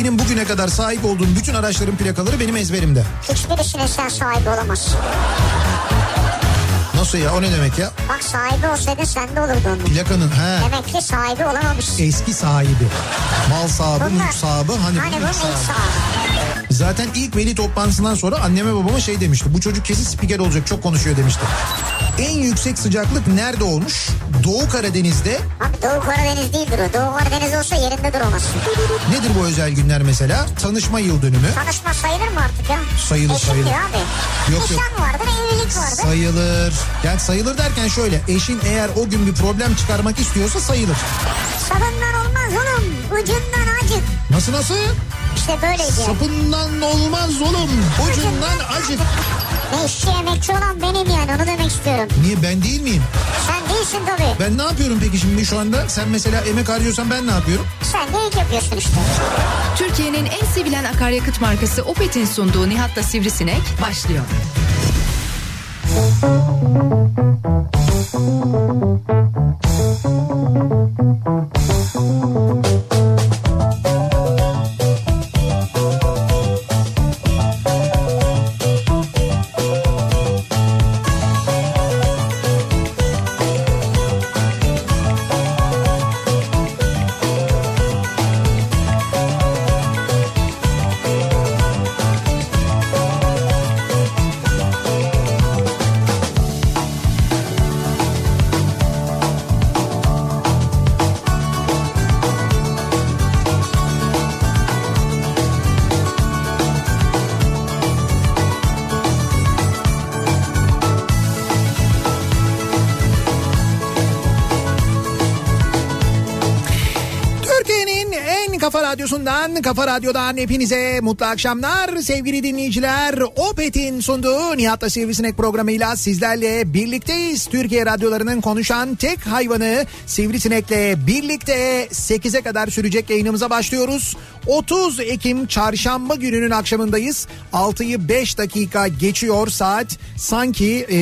Benim bugüne kadar sahip olduğum bütün araçların plakaları benim ezberimde. Hiçbirisine sen sahibi olamazsın. Nasıl ya o ne demek ya? Bak sahibi olsaydın sen de olurdu onun. Plakanın he. Demek ki sahibi olamamışsın. Eski sahibi. Mal sahibi, Bunlar- mülk sahibi. Hani, Hani bu sahibi. sahibi. Zaten ilk veli toplantısından sonra anneme babama şey demişti. Bu çocuk kesin spiker olacak çok konuşuyor demişti. En yüksek sıcaklık nerede olmuş? Doğu Karadeniz'de. Abi Doğu Karadeniz değildir o. Doğu Karadeniz olsa yerinde duramazsın. Nedir bu özel günler mesela? Tanışma yıl dönümü. Tanışma sayılır mı artık ya? Sayılır, Eşittir sayılır. abi. Yok, yok. Vardır, evlilik vardır. Sayılır. Yani sayılır derken şöyle. Eşin eğer o gün bir problem çıkarmak istiyorsa sayılır. Sabından olmaz oğlum. Ucundan acık. Nasıl nasıl? İşte böyleydi. Sapından olmaz oğlum. Ucundan acık. Ne işçi emekçi olan benim yani onu demek istiyorum. Niye ben değil miyim? Sen değilsin tabii. Ben ne yapıyorum peki şimdi şu anda? Sen mesela emek harcıyorsan ben ne yapıyorum? Sen de ilk yapıyorsun işte. Türkiye'nin en sevilen akaryakıt markası Opet'in sunduğu Nihat'la Sivrisinek başlıyor. Türkiye'nin radyosundan, kafa radyodan hepinize mutlu akşamlar sevgili dinleyiciler. Opet'in sunduğu Nihat'la Sivrisinek programıyla sizlerle birlikteyiz. Türkiye radyolarının konuşan tek hayvanı Sivrisinek'le birlikte 8'e kadar sürecek yayınımıza başlıyoruz. 30 Ekim çarşamba gününün akşamındayız. 6'yı 5 dakika geçiyor saat. Sanki e,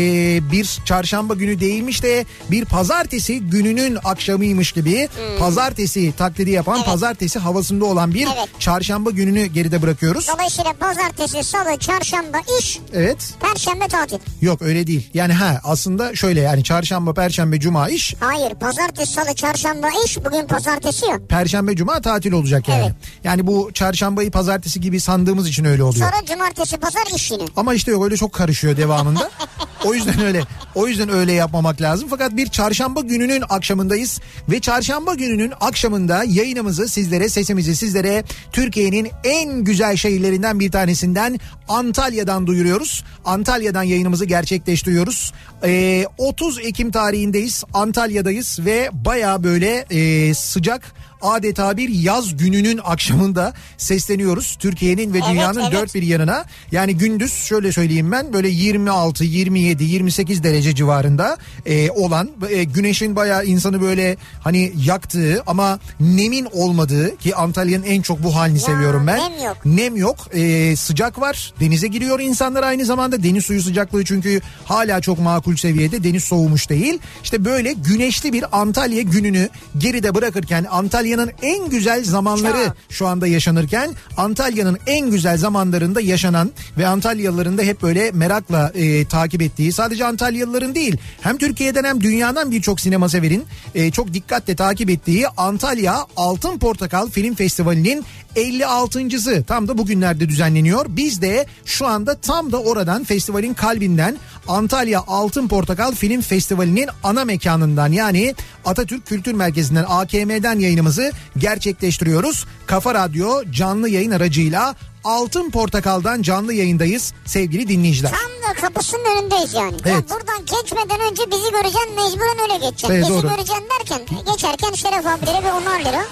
bir çarşamba günü değilmiş de bir pazartesi gününün akşamıymış gibi. Pazartesi taklidi yapan, Evet. pazartesi havasında olan bir Evet. çarşamba gününü geride bırakıyoruz. Dolayısıyla pazartesi, salı, çarşamba iş, Evet. perşembe tatil. Yok öyle değil. Yani ha aslında şöyle yani çarşamba, perşembe, cuma iş. Hayır pazartesi, salı, çarşamba iş. Bugün pazartesi ya. Perşembe, cuma tatil olacak yani. Evet. Yani bu çarşambayı pazartesi gibi sandığımız için öyle oluyor. Sonra cumartesi, pazar iş yine. Ama işte yok öyle çok karışıyor devamında. o yüzden öyle o yüzden öyle yapmamak lazım. Fakat bir çarşamba gününün akşamındayız ve çarşamba gününün akşamında yayınımızı sizlere sesimizi sizlere Türkiye'nin en güzel şehirlerinden bir tanesinden Antalya'dan duyuruyoruz. Antalya'dan yayınımızı gerçekleştiriyoruz. Ee, 30 Ekim tarihindeyiz. Antalya'dayız ve baya böyle e, sıcak adeta bir yaz gününün akşamında sesleniyoruz. Türkiye'nin ve Evet, dünyanın evet. dört bir yanına. Yani gündüz şöyle söyleyeyim ben böyle 26, 27, 28 derece civarında e, olan e, güneşin bayağı insanı böyle hani yaktığı ama nemin olmadığı ki Antalya'nın en çok bu halini seviyorum ben. nem yok. Nem yok. E, sıcak var. Denize giriyor insanlar aynı zamanda. Deniz suyu sıcaklığı çünkü hala çok makul seviyede. Deniz soğumuş değil. İşte böyle güneşli bir Antalya gününü geride bırakırken Antalya'nın en güzel zamanları şu anda yaşanırken Antalya'nın en güzel zamanlarında yaşanan ve Antalyalıların da hep böyle merakla e, takip ettiği sadece Antalyalıların değil hem Türkiye'den hem dünyadan birçok sinema severin e, çok dikkatle takip ettiği Antalya Altın Portakal Film Festivali'nin 56.sı tam da bugünlerde düzenleniyor. Biz de şu anda tam da oradan festivalin kalbinden Antalya Altın Portakal Film Festivali'nin ana mekanından yani Atatürk Kültür Merkezi'nden AKM'den yayınımızı gerçekleştiriyoruz. Kafa Radyo canlı yayın aracıyla Altın Portakal'dan canlı yayındayız sevgili dinleyiciler. Tam da kapısının önündeyiz yani. Ya Evet. buradan geçmeden önce bizi göreceksin mecburen öyle geçeceksin. Evet, bizi doğru. göreceksin derken geçerken Şeref abilere bir 10'ar lira.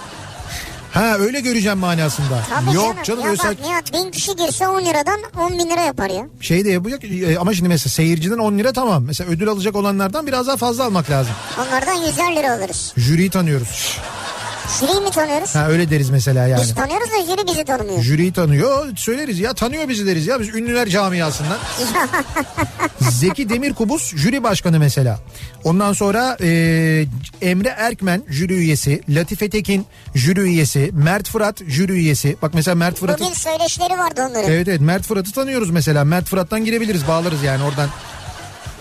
Ha öyle göreceğim manasında. Tabii Yok canım. canım ya öyle bak Nihat bin kişi girse 10 liradan 10 bin lira yapar ya. şey de yapacak e, ama şimdi mesela seyirciden 10 lira tamam. Mesela ödül alacak olanlardan biraz daha fazla almak lazım. Onlardan 100'er lira alırız. Jüriyi tanıyoruz. Jüriyi mi tanıyoruz? Ha öyle deriz mesela yani. Biz tanıyoruz da jüri bizi tanımıyor. Jüriyi tanıyor söyleriz ya tanıyor bizi deriz ya biz ünlüler camiasından. Zeki Demirkubuz jüri başkanı mesela. Ondan sonra e, Emre Erkmen jüri üyesi, Latife Tekin jüri üyesi, Mert Fırat jüri üyesi. Bak mesela Mert Fırat'ı Bugün söyleşileri vardı onların. Evet evet Mert Fırat'ı tanıyoruz mesela. Mert Fırat'tan girebiliriz bağlarız yani oradan.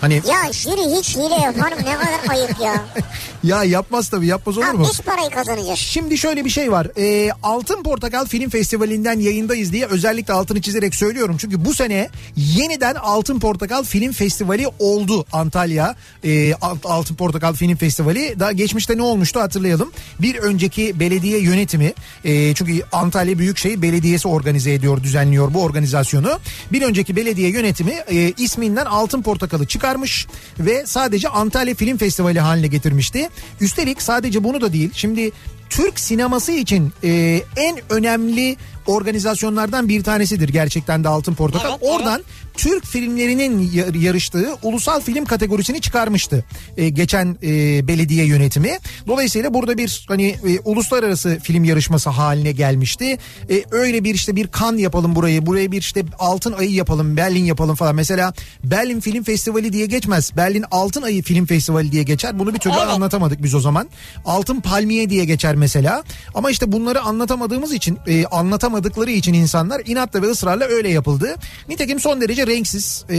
Hani Ya jüri hiç hile yapar mı? Ne kadar ayıp ya. ya yapmaz tabii yapmaz olur Ha, mu? biz parayı kazanacağız. Şimdi şöyle bir şey var. Ee, Altın Portakal Film Festivali'nden yayındayız diye özellikle altını çizerek söylüyorum. Çünkü bu sene yeniden Altın Portakal Film Festivali oldu Antalya. Ee, Alt- Altın Portakal Film Festivali. Daha geçmişte ne olmuştu hatırlayalım. Bir önceki belediye yönetimi e, çünkü Antalya Büyükşehir Belediyesi organize ediyor, düzenliyor bu organizasyonu. Bir önceki belediye yönetimi e, isminden Altın Portakal'ı çıkarmış ve sadece Antalya Film Festivali haline getirmişti. Üstelik sadece bunu da değil. Şimdi Türk sineması için e, en önemli organizasyonlardan bir tanesidir gerçekten de Altın Portakal. Evet, evet. Oradan Türk filmlerinin yar- yarıştığı ulusal film kategorisini çıkarmıştı e, geçen e, belediye yönetimi. Dolayısıyla burada bir hani e, uluslararası film yarışması haline gelmişti. E, öyle bir işte bir kan yapalım burayı, buraya bir işte altın ayı yapalım, Berlin yapalım falan. Mesela Berlin Film Festivali diye geçmez. Berlin Altın Ayı Film Festivali diye geçer. Bunu bir türlü Evet. anlatamadık biz o zaman. Altın Palmiye diye geçer mesela. Ama işte bunları anlatamadığımız için, e, anlatamadıkları için insanlar inatla ve ısrarla öyle yapıldı. Nitekim son derece renksiz e,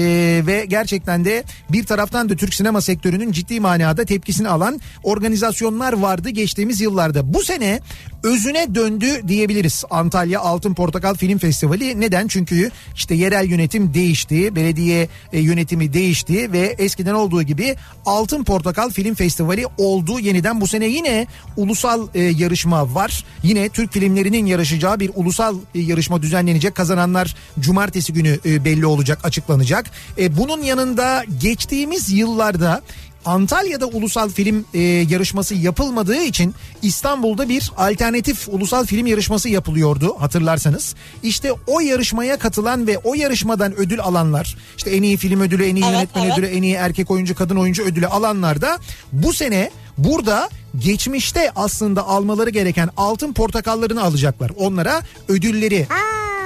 ve gerçekten de bir taraftan da Türk sinema sektörünün ciddi manada tepkisini alan organizasyonlar vardı geçtiğimiz yıllarda. Bu sene özüne döndü diyebiliriz Antalya Altın Portakal Film Festivali. Neden? Çünkü işte yerel yönetim değişti, belediye e, yönetimi değişti ve eskiden olduğu gibi Altın Portakal Film Festivali oldu. Yeniden bu sene yine ulusal e, yarışma var. Yine Türk filmlerinin yarışacağı bir ulusal e, yarışma düzenlenecek. Kazananlar cumartesi günü belli olacak, açıklanacak. Bunun yanında geçtiğimiz yıllarda Antalya'da ulusal film e, yarışması yapılmadığı için İstanbul'da bir alternatif ulusal film yarışması yapılıyordu hatırlarsanız. İşte o yarışmaya katılan ve o yarışmadan ödül alanlar işte en iyi film ödülü, en iyi Evet, yönetmen evet. ödülü, en iyi erkek oyuncu, kadın oyuncu ödülü alanlar da bu sene burada geçmişte aslında almaları gereken altın portakallarını alacaklar. Onlara ödülleri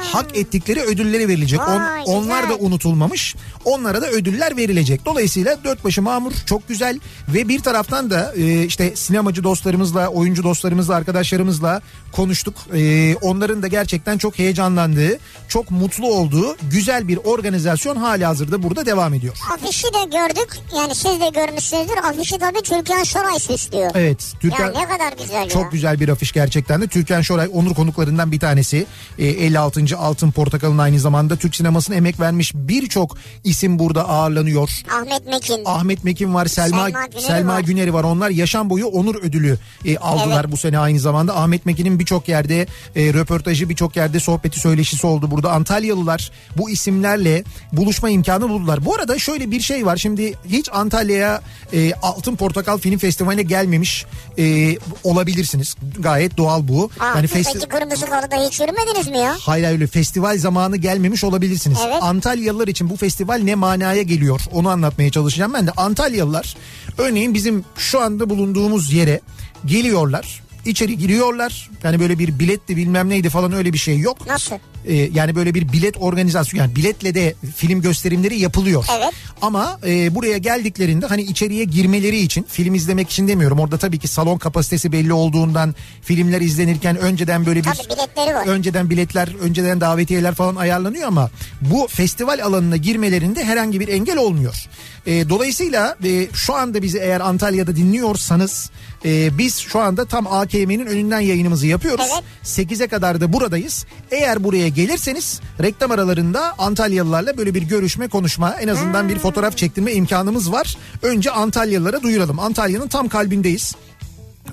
hak ettikleri ödülleri verilecek. On- Vay, onlar da güzel. unutulmamış. Onlara da ödüller verilecek. Dolayısıyla dört başı mamur çok güzel ve bir taraftan da e, işte sinemacı dostlarımızla, oyuncu dostlarımızla, arkadaşlarımızla konuştuk. E, onların da gerçekten çok heyecanlandığı, çok mutlu olduğu güzel bir organizasyon hali hazırda burada devam ediyor. Afişi de gördük. Yani siz de görmüşsünüzdür. Afişi tabii Türkan Şoray süslüyor. Evet, Türkan Ya ne kadar güzel ya. Çok güzel bir afiş gerçekten de. Türkan Şoray onur konuklarından bir tanesi. E, 56. Altın Portakal'ın aynı zamanda Türk sinemasına emek vermiş birçok isim burada ağırlanıyor. Ahmet Mekin. Ahmet Mekin var, Selma Selma Güner'i Selma var. Güner'i var. Onlar yaşam boyu onur ödülü e, aldılar Evet. bu sene aynı zamanda. Ahmet Mekin'in birçok yerde e, röportajı, birçok yerde sohbeti, söyleşisi oldu burada. Antalyalılar bu isimlerle buluşma imkanı buldular. Bu arada şöyle bir şey var. Şimdi hiç Antalya'ya e, Altın Portakal Film Festivali'ne gelmemiş e, olabilirsiniz. Gayet doğal bu. Aa, yani peki festi- Kırmızı Kalı'da hiç yürümediniz mi ya? Hayır, öyle festival zamanı gelmemiş olabilirsiniz. Evet. Antalyalılar için bu festival ne manaya geliyor onu anlatmaya çalışacağım ben de. Antalyalılar örneğin bizim şu anda bulunduğumuz yere geliyorlar. içeri giriyorlar. Yani böyle bir biletti bilmem neydi falan öyle bir şey yok. Nasıl? Ee, yani böyle bir bilet organizasyonu yani biletle de film gösterimleri yapılıyor. Evet. Ama e, buraya geldiklerinde hani içeriye girmeleri için film izlemek için demiyorum. Orada tabii ki salon kapasitesi belli olduğundan filmler izlenirken önceden böyle bir Tabii biletleri var. önceden biletler, önceden davetiyeler falan ayarlanıyor ama bu festival alanına girmelerinde herhangi bir engel olmuyor. E, dolayısıyla e, şu anda bizi eğer Antalya'da dinliyorsanız e, biz şu anda tam AKM'nin önünden yayınımızı yapıyoruz. Evet. 8'e kadar da buradayız. Eğer buraya gelirseniz reklam aralarında Antalyalılarla böyle bir görüşme, konuşma, en azından bir fotoğraf çektirme imkanımız var. Önce Antalyalılara duyuralım. Antalya'nın tam kalbindeyiz.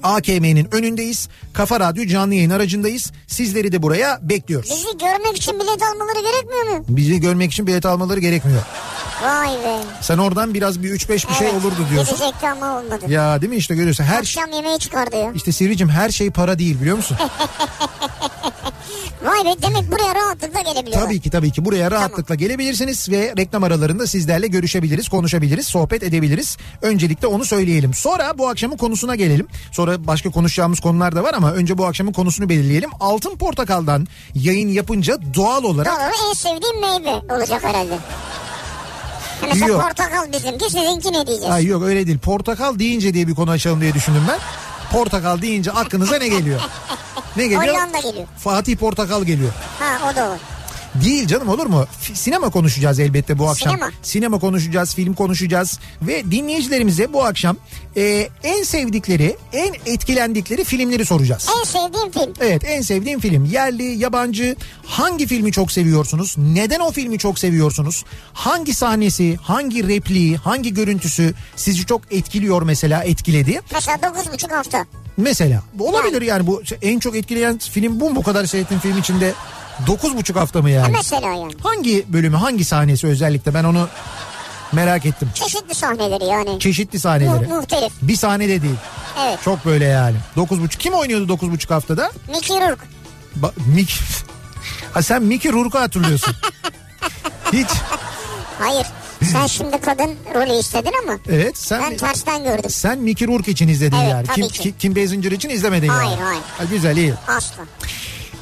AKM'nin önündeyiz. Kafa Radyo canlı yayın aracındayız. Sizleri de buraya bekliyoruz. Bizi görmek için bilet almaları gerekmiyor mu? Bizi görmek için bilet almaları gerekmiyor. Vay be. Sen oradan biraz bir 3-5 bir şey Evet, olurdu diyorsun. Gidecekti ama olmadı. Ya değil mi işte görüyorsun. Her şey, Akşam yemeği çıkardı ya. işte Sivricim her şey para değil biliyor musun? Vay be demek buraya rahatlıkla gelebiliyorlar. Tabii ki tabii ki buraya rahatlıkla gelebilirsiniz ve reklam aralarında sizlerle görüşebiliriz, konuşabiliriz, sohbet edebiliriz. Öncelikle onu söyleyelim. Sonra bu akşamın konusuna gelelim. Sonra başka konuşacağımız konular da var ama önce bu akşamın konusunu belirleyelim. Altın Portakal'dan yayın yapınca doğal olarak Doğru en sevdiğim meyve olacak herhalde. Mesela Yok. portakal bizimki sizinki ne diyeceğiz? Ay yok öyle değil. Portakal deyince diye bir konu açalım diye düşündüm ben. Portakal deyince aklınıza ne geliyor? Ne geliyor? Hollanda geliyor. Fatih Portakal geliyor. Ha o da olur. Değil canım olur mu? Sinema konuşacağız elbette bu akşam. Sinema. Sinema konuşacağız, film konuşacağız ve dinleyicilerimize bu akşam e, en sevdikleri, en etkilendikleri filmleri soracağız. En sevdiğim film. Evet en sevdiğim film yerli yabancı hangi filmi çok seviyorsunuz neden o filmi çok seviyorsunuz hangi sahnesi hangi repliği hangi görüntüsü sizi çok etkiliyor mesela etkiledi Mesela dokuz buçuk hafta. mesela olabilir yani bu en çok etkileyen film bu mu bu kadar seyrettiğim film içinde dokuz buçuk hafta mı yani Mesela yani. hangi bölümü hangi sahnesi özellikle ben onu merak ettim Çeşitli sahneleri yani. çeşitli Mu- sahneleri muhtelif. bir sahne de değil Evet. çok böyle yani dokuz buçuk kim oynuyordu dokuz buçuk haftada Mickey Rourke. Ba- Mickey. Ha sen Mickey Rourke'u hatırlıyorsun. Hiç. Hayır. Sen şimdi kadın rolü istedin ama Evet sen ben tersten gördüm. sen Mickey Rourke için izledin Evet, yani. tabii Kim, ki. Ki- Kim Basinger için izlemedin Hayır, yani. hayır. Ha, güzel iyi. Asla.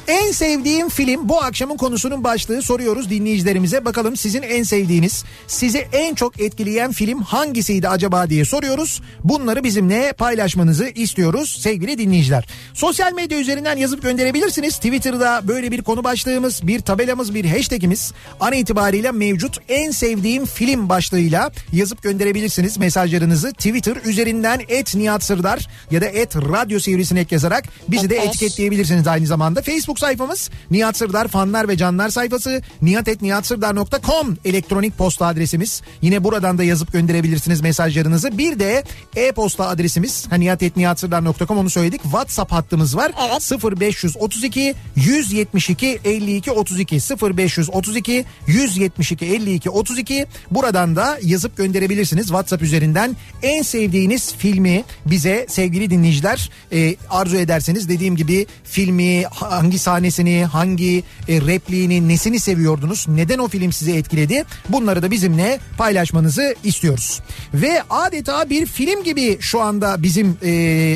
En sevdiğim film bu akşamın konusunun başlığı soruyoruz dinleyicilerimize. Bakalım sizin en sevdiğiniz, sizi en çok etkileyen film hangisiydi acaba diye soruyoruz. Bunları bizimle paylaşmanızı istiyoruz sevgili dinleyiciler. Sosyal medya üzerinden yazıp gönderebilirsiniz. Twitter'da böyle bir konu başlığımız, bir tabelamız, bir hashtagimiz an itibariyle mevcut. En sevdiğim film başlığıyla yazıp gönderebilirsiniz mesajlarınızı. Twitter üzerinden et Nihat Sırdar ya da et Radyo Sivrisinek yazarak bizi de etiketleyebilirsiniz aynı zamanda. Facebook sayfamız Nihat Sırdar fanlar ve canlar sayfası nihatetnihatsırdar.com elektronik posta adresimiz. Yine buradan da yazıp gönderebilirsiniz mesajlarınızı. Bir de e-posta adresimiz ha, nihatetnihatsırdar.com onu söyledik. WhatsApp hattımız var. Evet. 0532 172 52 32 0532 172 52 32 buradan da yazıp gönderebilirsiniz WhatsApp üzerinden en sevdiğiniz filmi bize sevgili dinleyiciler e, arzu ederseniz dediğim gibi filmi hangi sahnesini hangi e, repliğini nesini seviyordunuz neden o film sizi etkiledi bunları da bizimle paylaşmanızı istiyoruz ve adeta bir film gibi şu anda bizim e,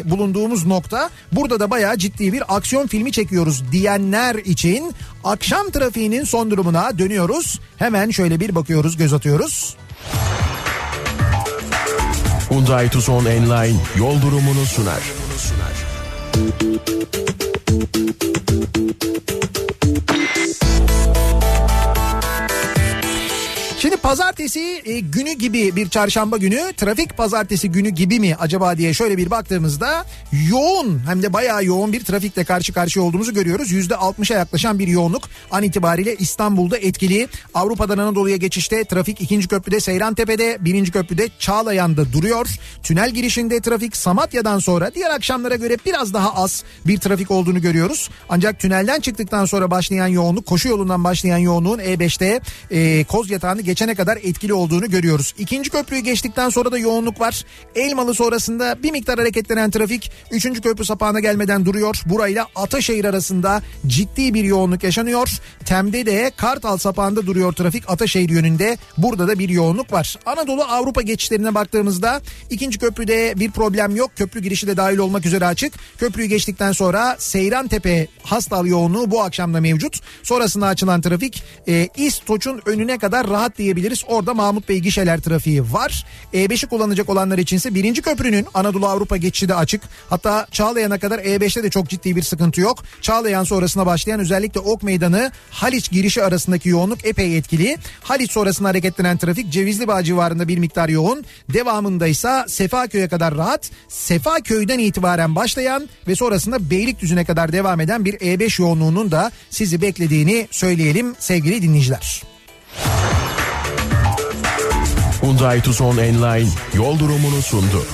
bulunduğumuz nokta burada da bayağı ciddi bir aksiyon filmi çekiyoruz diyenler için akşam trafiğinin son durumuna dönüyoruz hemen şöyle bir bakıyoruz göz atıyoruz. Hyundai Tucson Enline yol durumunu sunar. Thank you. Şimdi pazartesi e, günü gibi bir çarşamba günü trafik pazartesi günü gibi mi acaba diye şöyle bir baktığımızda yoğun hem de bayağı yoğun bir trafikle karşı karşıya olduğumuzu görüyoruz. Yüzde 60'a yaklaşan bir yoğunluk an itibariyle İstanbul'da etkili. Avrupa'dan Anadolu'ya geçişte trafik ikinci köprüde Seyrantepe'de birinci köprüde Çağlayan'da duruyor. Tünel girişinde trafik Samatya'dan sonra diğer akşamlara göre biraz daha az bir trafik olduğunu görüyoruz. Ancak tünelden çıktıktan sonra başlayan yoğunluk koşu yolundan başlayan yoğunluğun E5'te e, Kozyatağı'nı geçene kadar etkili olduğunu görüyoruz. İkinci köprüyü geçtikten sonra da yoğunluk var. Elmalı sonrasında bir miktar hareketlenen trafik 3. köprü sapağına gelmeden duruyor. Burayla Ataşehir arasında ciddi bir yoğunluk yaşanıyor. Tem'de de Kartal sapağında duruyor trafik Ataşehir yönünde. Burada da bir yoğunluk var. Anadolu Avrupa geçişlerine baktığımızda ikinci köprüde bir problem yok. Köprü girişi de dahil olmak üzere açık. Köprüyü geçtikten sonra Seyrantepe Hastal yoğunluğu bu akşam da mevcut. Sonrasında açılan trafik e, İstoç'un önüne kadar rahat diyebiliriz. Orada Mahmut Bey gişeler trafiği var. E5'i kullanacak olanlar içinse birinci köprünün Anadolu Avrupa geçişi de açık. Hatta Çağlayan'a kadar E5'te de çok ciddi bir sıkıntı yok. Çağlayan sonrasına başlayan özellikle Ok Meydanı Haliç girişi arasındaki yoğunluk epey etkili. Haliç sonrasında hareketlenen trafik Cevizli Bağ civarında bir miktar yoğun. Devamında ise Sefaköy'e kadar rahat. Sefaköy'den itibaren başlayan ve sonrasında Beylikdüzü'ne kadar devam eden bir E5 yoğunluğunun da sizi beklediğini söyleyelim sevgili dinleyiciler. Hyundai Tucson Enline yol durumunu sundu.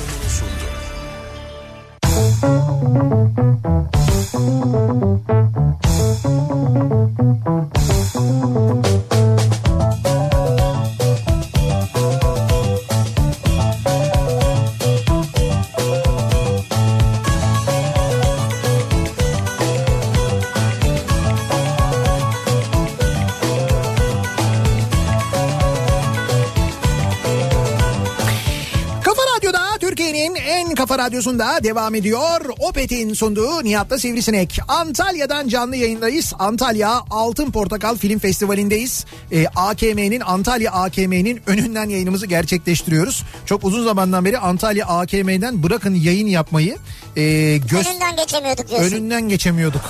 Radyosu'nda devam ediyor. Opet'in sunduğu Nihat'la Sivrisinek. Antalya'dan canlı yayındayız. Antalya Altın Portakal Film Festivali'ndeyiz. Ee, AKM'nin Antalya AKM'nin önünden yayınımızı gerçekleştiriyoruz. Çok uzun zamandan beri Antalya AKM'den bırakın yayın yapmayı. e, göz- Önünden geçemiyorduk diyorsun. önünden geçemiyorduk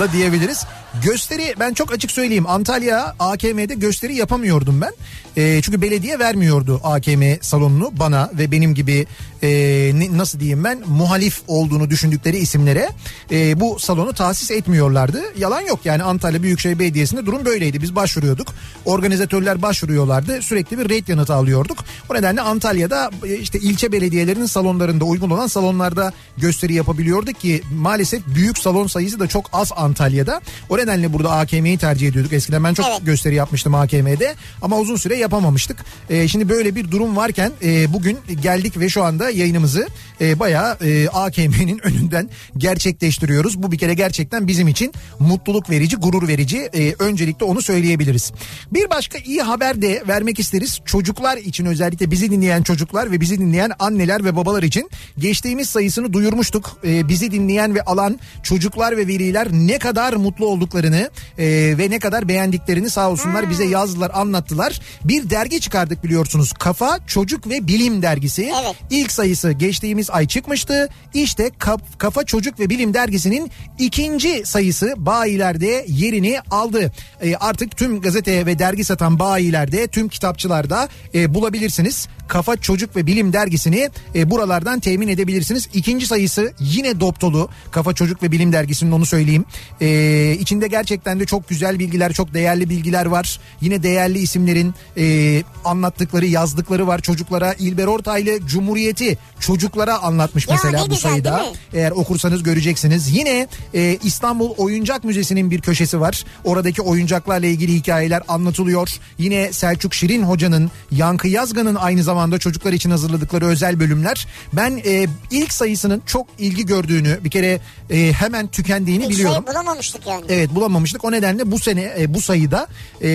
da diyebiliriz. Gösteri ben çok açık söyleyeyim Antalya AKM'de gösteri yapamıyordum ben. E, çünkü belediye vermiyordu AKM salonunu bana ve benim gibi e, nasıl diyeyim ben muhalif olduğunu düşündükleri isimlere e, bu salonu tahsis etmiyorlardı. Yalan yok yani Antalya Büyükşehir Belediyesi'nde durum böyleydi. Biz başvuruyorduk. Organizatörler başvuruyorlardı. Sürekli bir rate yanıtı alıyorduk. O nedenle Antalya'da e, işte ilçe belediyelerinin salonlarında uygun olan salonlarda gösteri yapabiliyorduk ki maalesef büyük salon sayısı da çok az Antalya'da. O nedenle burada AKM'yi tercih ediyorduk. Eskiden ben çok Evet. gösteri yapmıştım AKM'de ama uzun süre yapamamıştık. E, şimdi böyle bir durum varken e, bugün geldik ve şu anda yayınımızı e, bayağı e, AKM'nin önünden gerçekleştiriyoruz. Bu bir kere gerçekten bizim için mutluluk verici, gurur verici. E, öncelikle onu söyleyebiliriz. Bir başka iyi haber de vermek isteriz. Çocuklar için özellikle bizi dinleyen çocuklar ve bizi dinleyen anneler ve babalar için geçtiğimiz sayısını duyurmuştuk. E, bizi dinleyen ve alan çocuklar ve veliler ne kadar mutlu olduklarını e, ve ne kadar beğendiklerini sağ olsunlar bize yazdılar, anlattılar. Bir dergi çıkardık biliyorsunuz. Kafa Çocuk ve Bilim dergisi. Evet. İlk sayısı geçtiğimiz ay çıkmıştı. İşte Kaf- Kafa Çocuk ve Bilim dergisinin ikinci sayısı bayilerde yerini aldı. E, artık tüm gazete ve dergi satan bayilerde, tüm kitapçılarda e, bulabilirsiniz. Kafa Çocuk ve Bilim dergisini e, buralardan temin edebilirsiniz. İkinci sayısı yine dop dolu. Kafa Çocuk ve Bilim dergisinin onu söyleyeyim. E, içinde gerçekten de çok güzel bilgiler, çok değerli bilgiler var. Yine değerli isimlerin e, anlattıkları, yazdıkları var. Çocuklara İlber Ortaylı Cumhuriyeti çocuklara anlatmış Ya mesela bu güzel, sayıda. Eğer okursanız göreceksiniz. Yine e, İstanbul Oyuncak Müzesi'nin bir köşesi var. Oradaki oyuncaklarla ilgili hikayeler anlatılıyor. Yine Selçuk Şirin Hoca'nın, Yankı Yazgan'ın aynı zamanda çocuklar için hazırladıkları özel bölümler. Ben e, ilk sayısının çok ilgi gördüğünü, bir kere e, hemen tükendiğini Hiç biliyorum. sayı bulamamıştık yani. Evet bulamamıştık. O nedenle bu sene e, bu sayıda e,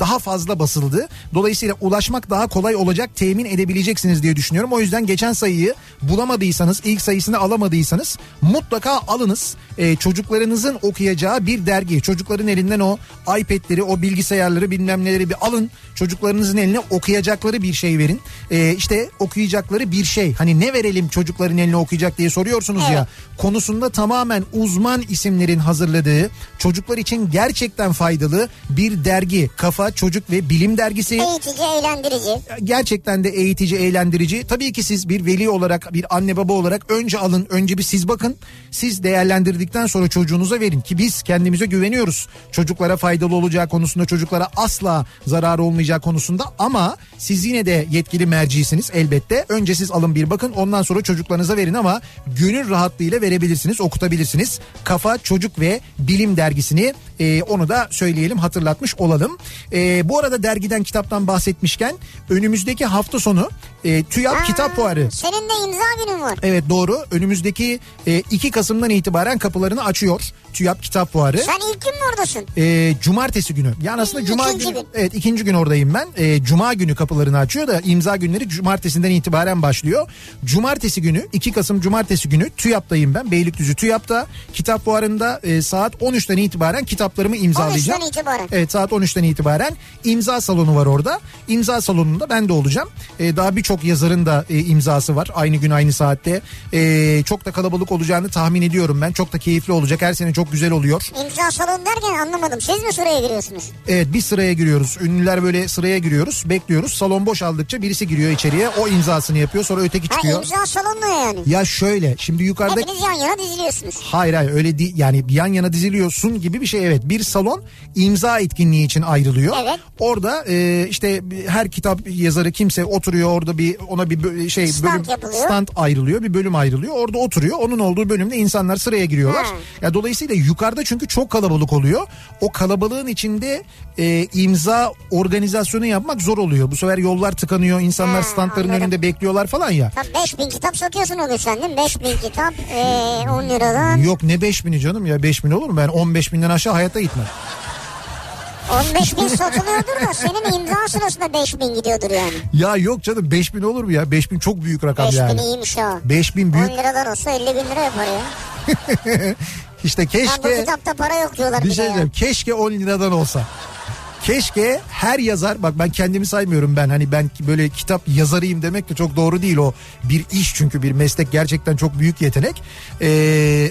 daha fazla basıldı. Dolayısıyla ulaşmak daha kolay olacak temin edebileceksiniz diye düşünüyorum. O yüzden geçen sayıyı bulamadıysanız ilk sayısını alamadıysanız mutlaka alınız. E, çocuklarınızın okuyacağı bir dergi. Çocukların elinden o iPad'leri o bilgisayarları bilmem neleri bir alın. Çocuklarınızın eline okuyacakları bir şey verin. E, işte okuyacakları bir şey. Hani ne verelim çocukların eline okuyacak diye soruyorsunuz ya. Konusunda tamamen uzman isimlerin hazırladığı çocuklar için gerçekten faydalı bir dergi. Kafa Çocuk ve Bilim Dergisi Eğitici, eğlendirici. gerçekten de eğitici, eğlendirici. Tabii ki siz bir veli olarak, bir anne baba olarak önce alın, önce bir siz bakın. Siz değerlendirdikten sonra çocuğunuza verin ki biz kendimize güveniyoruz. Çocuklara faydalı olacağı konusunda, çocuklara asla zararı olmayacağı konusunda ama siz yine de yetkili mercisiniz elbette. Önce siz alın bir bakın, ondan sonra çocuklarınıza verin ama gönül rahatlığıyla verebilirsiniz, okutabilirsiniz. Kafa Çocuk ve Bilim dergisini e, onu da söyleyelim, hatırlatmış olalım. E, bu arada dergiden, kitaptan bahsetmişken önümüzdeki hafta sonu e, TÜYAP Aa, Kitap Fuarı Senin de imza günün var. Evet doğru. Önümüzdeki e, 2 Kasım'dan itibaren kapılarını açıyor. TÜYAP Kitap Fuarı. Sen ilk gün mü oradasın? E, cumartesi günü. Yani aslında cuma ikinci günü. gün. Evet ikinci gün oradayım ben. E, cuma günü kapılarını açıyor da imza günleri cumartesinden itibaren başlıyor. Cumartesi günü 2 Kasım cumartesi günü TÜYAP'tayım ben. Beylikdüzü TÜYAP'ta. Kitap fuarında e, saat 13'ten itibaren kitaplarımı imzalayacağım. 13'ten itibaren. Evet saat 13'ten itibaren imza salonu var orada. İmza salonunda ben de olacağım. Ee, daha birçok yazarın da e, imzası var. Aynı gün aynı saatte. Ee, çok da kalabalık olacağını tahmin ediyorum ben. Çok da keyifli olacak. Her sene çok güzel oluyor. İmza salonu derken anlamadım. Siz mi sıraya giriyorsunuz? Evet bir sıraya giriyoruz. Ünlüler böyle sıraya giriyoruz. Bekliyoruz. Salon boşaldıkça birisi giriyor içeriye. O imzasını yapıyor. Sonra öteki Ha çıkıyor. imza salonu yani? Ya şöyle şimdi yukarıda Hepiniz yan yana diziliyorsunuz. Hayır hayır öyle değil yani yan yana diziliyorsun gibi bir şey evet bir salon imza etkinliği için ayrılıyor. Evet. Orada e, işte her kitap yazarı kimse oturuyor orada bir ona bir şey Stand bölüm yapılıyor. stand ayrılıyor bir bölüm ayrılıyor orada oturuyor onun olduğu bölümde insanlar sıraya giriyorlar. Ha. Ya dolayısıyla yukarıda çünkü çok kalabalık oluyor. O kalabalığın içinde e, imza organizasyonu yapmak zor oluyor. Bu sefer yollar tıkanıyor insanlar Ha, standların anladım. önünde bekliyorlar falan ya. Tam 5000 kitap sokuyorsun o gün sen değil mi? 5000 kitap ee, 10 liradan. Yok ne 5 bini canım ya 5 bin olur mu ben 15 binden aşağı hayatta gitmem. 15 bin satılıyordur da senin imza sırasında 5 bin gidiyordur yani. Ya yok canım 5000 olur mu ya? 5000 çok büyük rakam 5 bin yani. iyiymiş ha. 5000 10 büyük. liradan olsa 50 bin lira yapar ya. İşte Ya bu keşke kitapta para yok diyorlar bir şey diyeceğim. Keşke 10 liradan olsa. Keşke her yazar bak ben kendimi saymıyorum ben hani ben böyle kitap yazarıyım demek de çok doğru değil o bir iş çünkü bir meslek gerçekten çok büyük yetenek. Ee,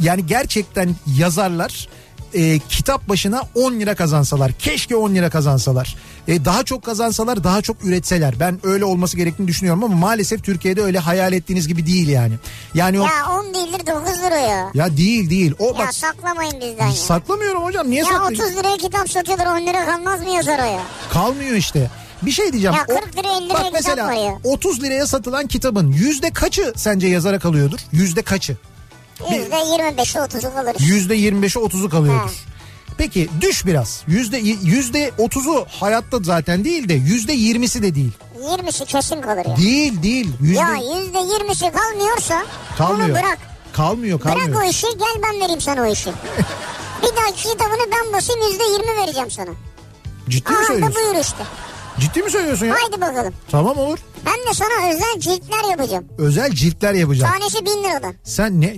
yani gerçekten yazarlar e, kitap başına 10 lira kazansalar keşke 10 lira kazansalar E, daha çok kazansalar daha çok üretseler ben öyle olması gerektiğini düşünüyorum ama maalesef Türkiye'de öyle hayal ettiğiniz gibi değil yani yani o Ya 10 değildir 9 lira ya. ya değil değil o Ya bak saklamayın bizden ya. saklamıyorum hocam niye Ya saklayayım 30 liraya kitap satıyorlar 10 lira kalmaz mı yazar o ya? kalmıyor işte bir şey diyeceğim. Ya 40 liraya 50 liraya bak mesela var ya. 30 liraya satılan kitabın yüzde kaçı sence yazara kalıyordur? Yüzde kaçı? %25'i 30'u kalır. Yüzde 25'i 30'u kalıyordur. Ha. Peki düş biraz. Yüzde yüzde 30'u hayatta zaten değil de yüzde 20'si de değil. 20'si kesin kalır ya. Değil değil. Yüzde Ya %20'si kalmıyorsa kalmıyor. bunu bırak. Kalmıyor kalmıyor. Bırak o işi gel ben vereyim sana o işi. bir dahaki kitabını ben basayım %20 vereceğim sana. Ciddi mi Aha da söylüyorsun? buyur işte. Ciddi mi söylüyorsun ya? Haydi bakalım. Tamam olur. Ben de sana özel ciltler yapacağım. Özel ciltler yapacağım. Tanesi 1000 liradan. Sen ne?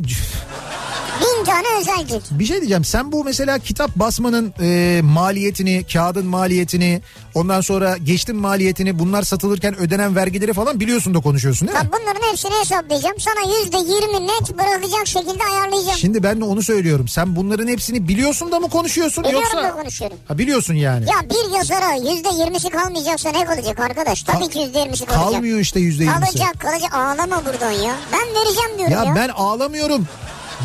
1000 tane özel cilt. Bir şey diyeceğim. Sen bu mesela kitap basmanın e, maliyetini, kağıdın maliyetini, ondan sonra geçtim maliyetini, bunlar satılırken ödenen vergileri falan biliyorsun da konuşuyorsun değil mi? Bak bunların hepsini hesaplayacağım. Sana %20 net bırakacak şekilde ayarlayacağım. Şimdi ben de onu söylüyorum. Sen bunların hepsini biliyorsun da mı konuşuyorsun Biliyorum yoksa? da konuşuyorum. Ha biliyorsun yani. Ya bir yazara %20'si kalmayacaksa ne kalacak arkadaş? Tabii ki %20'si kalacak. Kalmıyor işte yüzde yirmisi. Kalacak kalacak ağlama buradan ya. Ben vereceğim diyorum ya. Ya ben ağlamıyorum.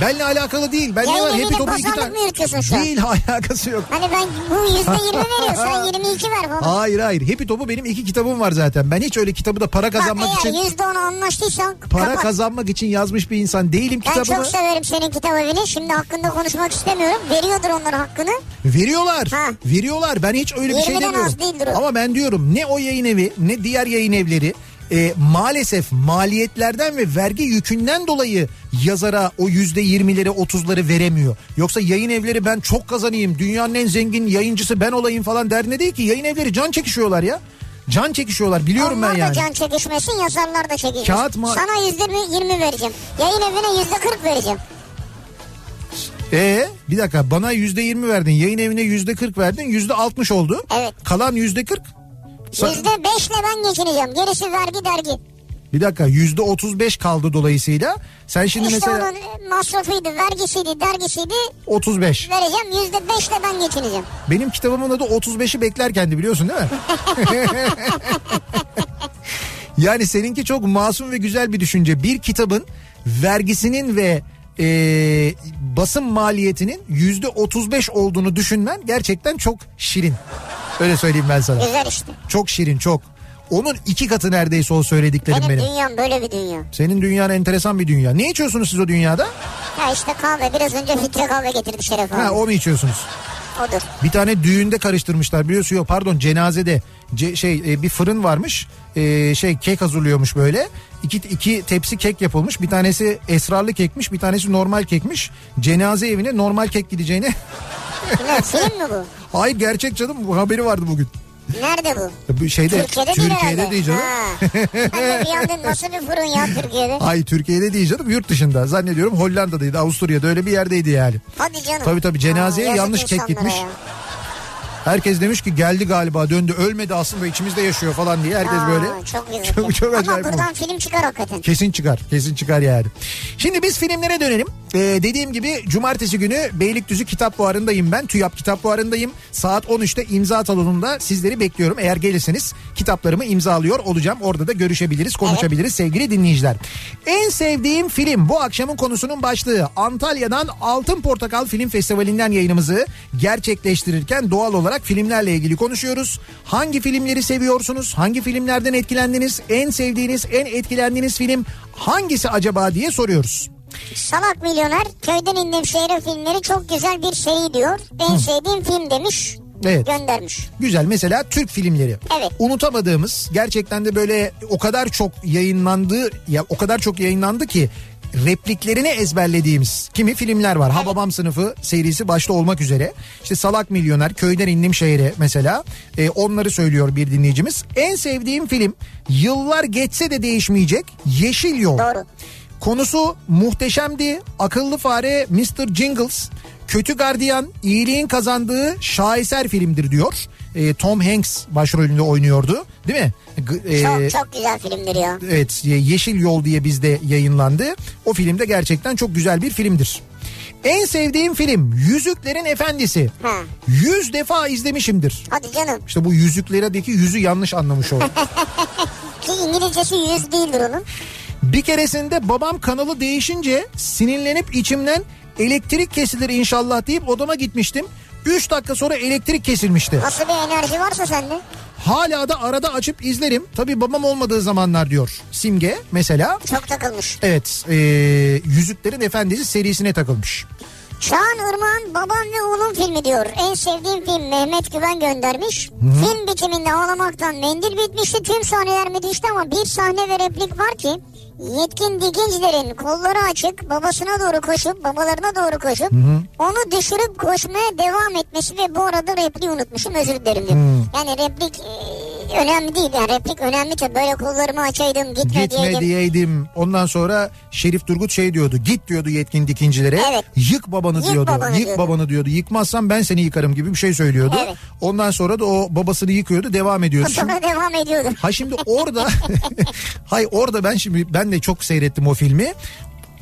Benle alakalı değil. Ben ne var? Happy Top'u iki tane. mı yürütüyorsun şu an? Değil alakası yok. Hani ben bu %20 veriyor sen 22 ver falan. Hayır hayır. Happy Top'u benim iki kitabım var zaten. Ben hiç öyle kitabı da para Bak kazanmak eğer için %10 anlaştıysan para kapat. kazanmak için yazmış bir insan değilim Ben kitabımı. çok severim senin kitap evini. Şimdi hakkında konuşmak istemiyorum. Veriyordur onlar hakkını. Veriyorlar. Ha. Veriyorlar. Ben hiç öyle bir şey 20'den demiyorum. Ama ben diyorum ne o yayın evi ne diğer yayın evleri e, maalesef maliyetlerden ve vergi yükünden dolayı yazara o yüzde yirmileri otuzları veremiyor. Yoksa yayın evleri ben çok kazanayım dünyanın en zengin yayıncısı ben olayım falan derdine değil ki yayın evleri can çekişiyorlar ya. Can çekişiyorlar biliyorum Onlar ben da yani. can çekişmesin yazarlar da çekişmesin. Kağıt ma- Sana %20 20 vereceğim. Yayın evine %40 vereceğim. Ee, bir dakika bana yüzde yirmi verdin yayın evine yüzde kırk verdin yüzde altmış oldu. Evet. Kalan yüzde kırk. %5 ile ben geçineceğim. Gerisi vergi dergi. Bir dakika yüzde otuz beş kaldı dolayısıyla. Sen şimdi işte mesela onun masrafıydı, vergisiydi, dergisiydi. 35. Vereceğim %5 ile ben geçineceğim. Benim kitabımın adı 35'i beklerkendi biliyorsun değil mi? yani seninki çok masum ve güzel bir düşünce. Bir kitabın vergisinin ve e, basım maliyetinin yüzde 35 olduğunu düşünmen gerçekten çok şirin. Öyle söyleyeyim ben sana. Güzel işte. Çok şirin çok. Onun iki katı neredeyse o söylediklerim Benim, benim. dünyam böyle bir dünya. Senin dünyan enteresan bir dünya. Ne içiyorsunuz siz o dünyada? Ya işte kahve. Biraz önce filtre kahve getirdi Şeref abi. Ha onu içiyorsunuz. Odur. Bir tane düğünde karıştırmışlar biliyorsun yok pardon cenazede Ce- şey e, bir fırın varmış E, şey kek hazırlıyormuş böyle iki, iki tepsi kek yapılmış bir tanesi esrarlı kekmiş bir tanesi normal kekmiş cenaze evine normal kek gideceğine Ne film mi bu? hayır gerçek canım bu haberi vardı bugün Nerede bu? bu şeyde Türkiye'de, Türkiye'de değil canım Ha. Bir anda nasıl bir fırın ya Türkiye'de? Ay Türkiye'de değil canım yurt dışında zannediyorum Hollanda'daydı Avusturya'da öyle bir yerdeydi yani. Hadi canım. Tabii tabii, cenazeye yazık yanlış kek gitmiş. ya. Herkes demiş ki geldi galiba döndü ölmedi aslında içimizde yaşıyor falan diye herkes Aa, böyle. Çok güzel. Çok, çok acayip. Ama olmuş. buradan film çıkar hakikaten. Kesin çıkar. Kesin çıkar yani. Şimdi biz filmlere dönelim. Ee, dediğim gibi cumartesi günü Beylikdüzü Kitap Fuarı'ndayım ben. TÜYAP Kitap Fuarı'ndayım. Saat 13'te imza salonunda sizleri bekliyorum. Eğer gelirseniz kitaplarımı imzalıyor olacağım. Orada da görüşebiliriz, konuşabiliriz sevgili dinleyiciler. En sevdiğim film bu akşamın konusunun başlığı. Antalya'dan Altın Portakal Film Festivali'nden yayınımızı gerçekleştirirken doğal olarak filmlerle ilgili konuşuyoruz. Hangi filmleri seviyorsunuz? Hangi filmlerden etkilendiniz? En sevdiğiniz, en etkilendiğiniz film hangisi acaba diye soruyoruz. Salak Milyoner, Köyden İndim Şehre filmleri çok güzel bir seri diyor. En sevdiğim film demiş. Evet. Göndermiş. Güzel mesela Türk filmleri. Evet. Unutamadığımız gerçekten de böyle o kadar çok yayınlandı ya o kadar çok yayınlandı ki repliklerini ezberlediğimiz kimi filmler var. Hababam sınıfı serisi başta olmak üzere. İşte Salak Milyoner, Köyden indim şehre mesela. E, onları söylüyor bir dinleyicimiz. En sevdiğim film yıllar geçse de değişmeyecek Yeşil Yol. Doğru. Konusu muhteşemdi. Akıllı fare Mr. Jingles. Kötü gardiyan iyiliğin kazandığı şaheser filmdir diyor. E, Tom Hanks başrolünde oynuyordu değil mi? E, Çok çok güzel filmdir ya. Evet Yeşil Yol diye bizde yayınlandı. O filmde gerçekten çok güzel bir filmdir. En sevdiğim film Yüzüklerin Efendisi. Ha. Yüz defa izlemişimdir. Hadi canım. İşte bu yüzüklerdeki yüzü yanlış anlamış oldu. Ki İngilizcesi yüz değildir onun. Bir keresinde babam kanalı değişince sinirlenip içimden elektrik kesilir inşallah deyip odama gitmiştim. 3 dakika sonra elektrik kesilmişti. Nasıl bir enerji varsa sende. Hala da arada açıp izlerim. Tabii babam olmadığı zamanlar diyor Simge mesela. Çok takılmış. Evet e, Yüzüklerin Efendisi serisine takılmış. Çağan Irmak'ın Babam ve Oğlum filmi diyor. En sevdiğim film Mehmet Güven göndermiş. Film bitiminde ağlamaktan mendil bitmişti. Tüm sahneler müthişti ama bir sahne ve replik var ki yetkin dikincilerin kolları açık babasına doğru koşup babalarına doğru koşup onu düşürüp koşmaya devam etmesi ve bu arada repliği unutmuşum özür dilerim diyor. Yani replik e, önemli değil yani replik önemli ki böyle kollarımı açaydım gitme, Gitme diyeydim. diyeydim. Ondan sonra Şerif Turgut şey diyordu. Git diyordu yetkin dikincilere. Evet. Yık babanı Yık diyordu. babanı Yık diyordu. babanı diyordu. Yıkmazsan ben seni yıkarım gibi bir şey söylüyordu. Evet. Ondan sonra da o babasını yıkıyordu devam ediyordu. Şimdi- Sonra devam ediyordu. Ha şimdi orada hay orada ben şimdi ben de çok seyrettim o filmi.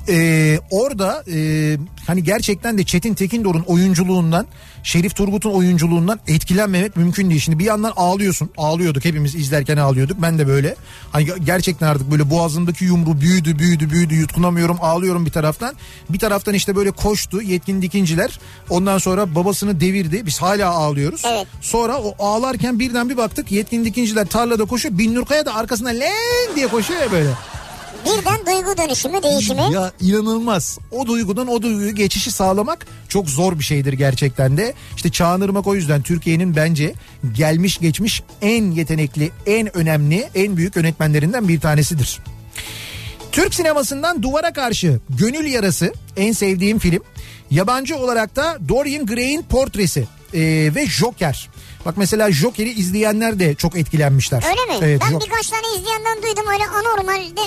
Ee, orada e, hani gerçekten de Çetin Tekindor'un oyunculuğundan Şerif Turgut'un oyunculuğundan etkilenmemek mümkün değil. Şimdi bir yandan ağlıyorsun. Ağlıyorduk hepimiz izlerken ağlıyorduk. Ben de böyle. Hani gerçekten artık böyle boğazımdaki yumru büyüdü büyüdü büyüdü yutkunamıyorum ağlıyorum bir taraftan. Bir taraftan işte böyle koştu yetkin dikinciler. Ondan sonra babasını devirdi. Biz hala ağlıyoruz. Evet. Sonra o ağlarken birden bir baktık yetkin dikinciler tarlada koşuyor. Binnurkaya da arkasına len diye koşuyor ya böyle. Birden duygu dönüşümü değişimi. Ya inanılmaz. O duygudan o duyguyu geçişi sağlamak çok zor bir şeydir gerçekten de. İşte Çağan Irmak o yüzden Türkiye'nin bence gelmiş geçmiş en yetenekli, en önemli, en büyük yönetmenlerinden bir tanesidir. Türk sinemasından Duvara Karşı Gönül Yarası en sevdiğim film. Yabancı olarak da Dorian Gray'in portresi ee, ve Joker. Bak mesela Joker'i izleyenler de çok etkilenmişler. Öyle mi? Evet, ben Jok- birkaç tane izleyenden duydum öyle anormalde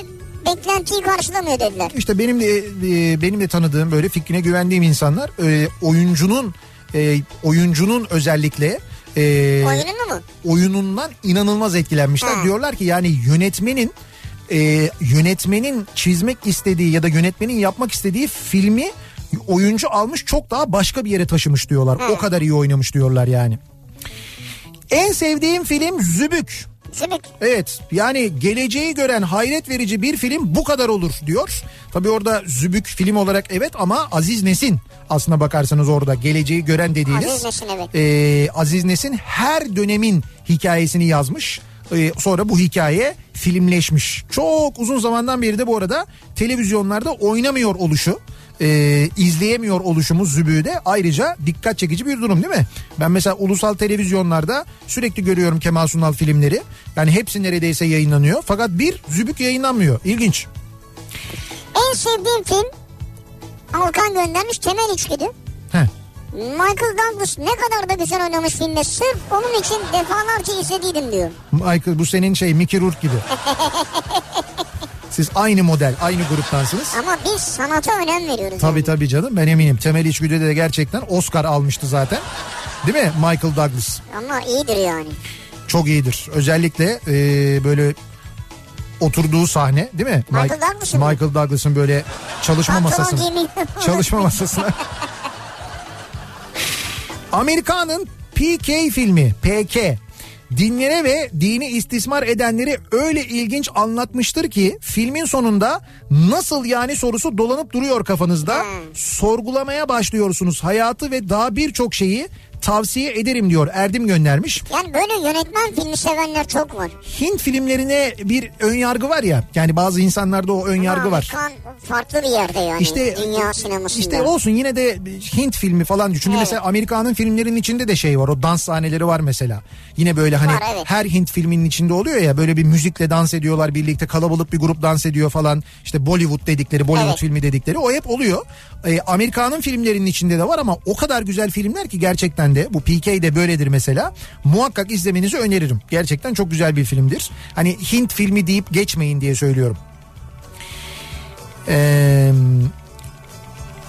beklentiyi karşılamıyor dediler. İşte benim de e, benim de tanıdığım böyle fikrine güvendiğim insanlar e, oyuncunun e, oyuncunun özellikle e, Oyununu mu? oyunundan inanılmaz etkilenmişler. Ha. Diyorlar ki yani yönetmenin e, yönetmenin çizmek istediği ya da yönetmenin yapmak istediği filmi oyuncu almış çok daha başka bir yere taşımış diyorlar. Ha. O kadar iyi oynamış diyorlar yani. En sevdiğim film Zübük. Zübük. Evet yani geleceği gören hayret verici bir film bu kadar olur diyor. Tabi orada Zübük film olarak evet ama Aziz Nesin aslına bakarsanız orada geleceği gören dediğiniz. Aziz Nesin, evet. Ee, Aziz Nesin her dönemin hikayesini yazmış. Ee, sonra bu hikaye filmleşmiş. Çok uzun zamandan beri de bu arada televizyonlarda oynamıyor oluşu e, izleyemiyor oluşumuz Zübü'de ayrıca dikkat çekici bir durum değil mi? Ben mesela ulusal televizyonlarda sürekli görüyorum Kemal Sunal filmleri. Yani hepsi neredeyse yayınlanıyor. Fakat bir Zübük yayınlanmıyor. İlginç. En sevdiğim film Alkan göndermiş Temel İçgüdü. Heh. Michael Douglas ne kadar da güzel oynamış filmde. Sırf onun için defalarca izlediydim diyor. Michael bu senin şey Mickey Rourke gibi. Siz aynı model, aynı gruptansınız. Ama biz sanata önem veriyoruz. Tabii yani. tabii canım ben eminim. Temel İçgüdü'de de gerçekten Oscar almıştı zaten. Değil mi Michael Douglas? Ama iyidir yani. Çok iyidir. Özellikle e, böyle oturduğu sahne değil mi? Michael Douglas'ın? Michael Douglas'ın böyle çalışma masasına. çalışma masasına. Amerika'nın PK filmi PK dinlere ve dini istismar edenleri öyle ilginç anlatmıştır ki filmin sonunda nasıl yani sorusu dolanıp duruyor kafanızda. Sorgulamaya başlıyorsunuz hayatı ve daha birçok şeyi tavsiye ederim diyor Erdim göndermiş. Yani böyle yönetmen filmi sevenler çok var. Hint filmlerine bir ön yargı var ya yani bazı insanlarda o ön yargı Ama var. Amerikan farklı bir yerde yani. İşte Dünya sinemasında. İşte olsun yine de Hint filmi falan çünkü Evet. mesela Amerikan'ın filmlerinin içinde de şey var o dans sahneleri var mesela. Yine böyle hani Var, evet. her Hint filminin içinde oluyor ya böyle bir müzikle dans ediyorlar birlikte kalabalık bir grup dans ediyor falan. İşte Bollywood dedikleri Bollywood Evet. filmi dedikleri o hep oluyor. Ee, Amerikan'ın filmlerinin içinde de var ama o kadar güzel filmler ki gerçekten de bu PK de böyledir mesela. Muhakkak izlemenizi öneririm. Gerçekten çok güzel bir filmdir. Hani Hint filmi deyip geçmeyin diye söylüyorum. Eee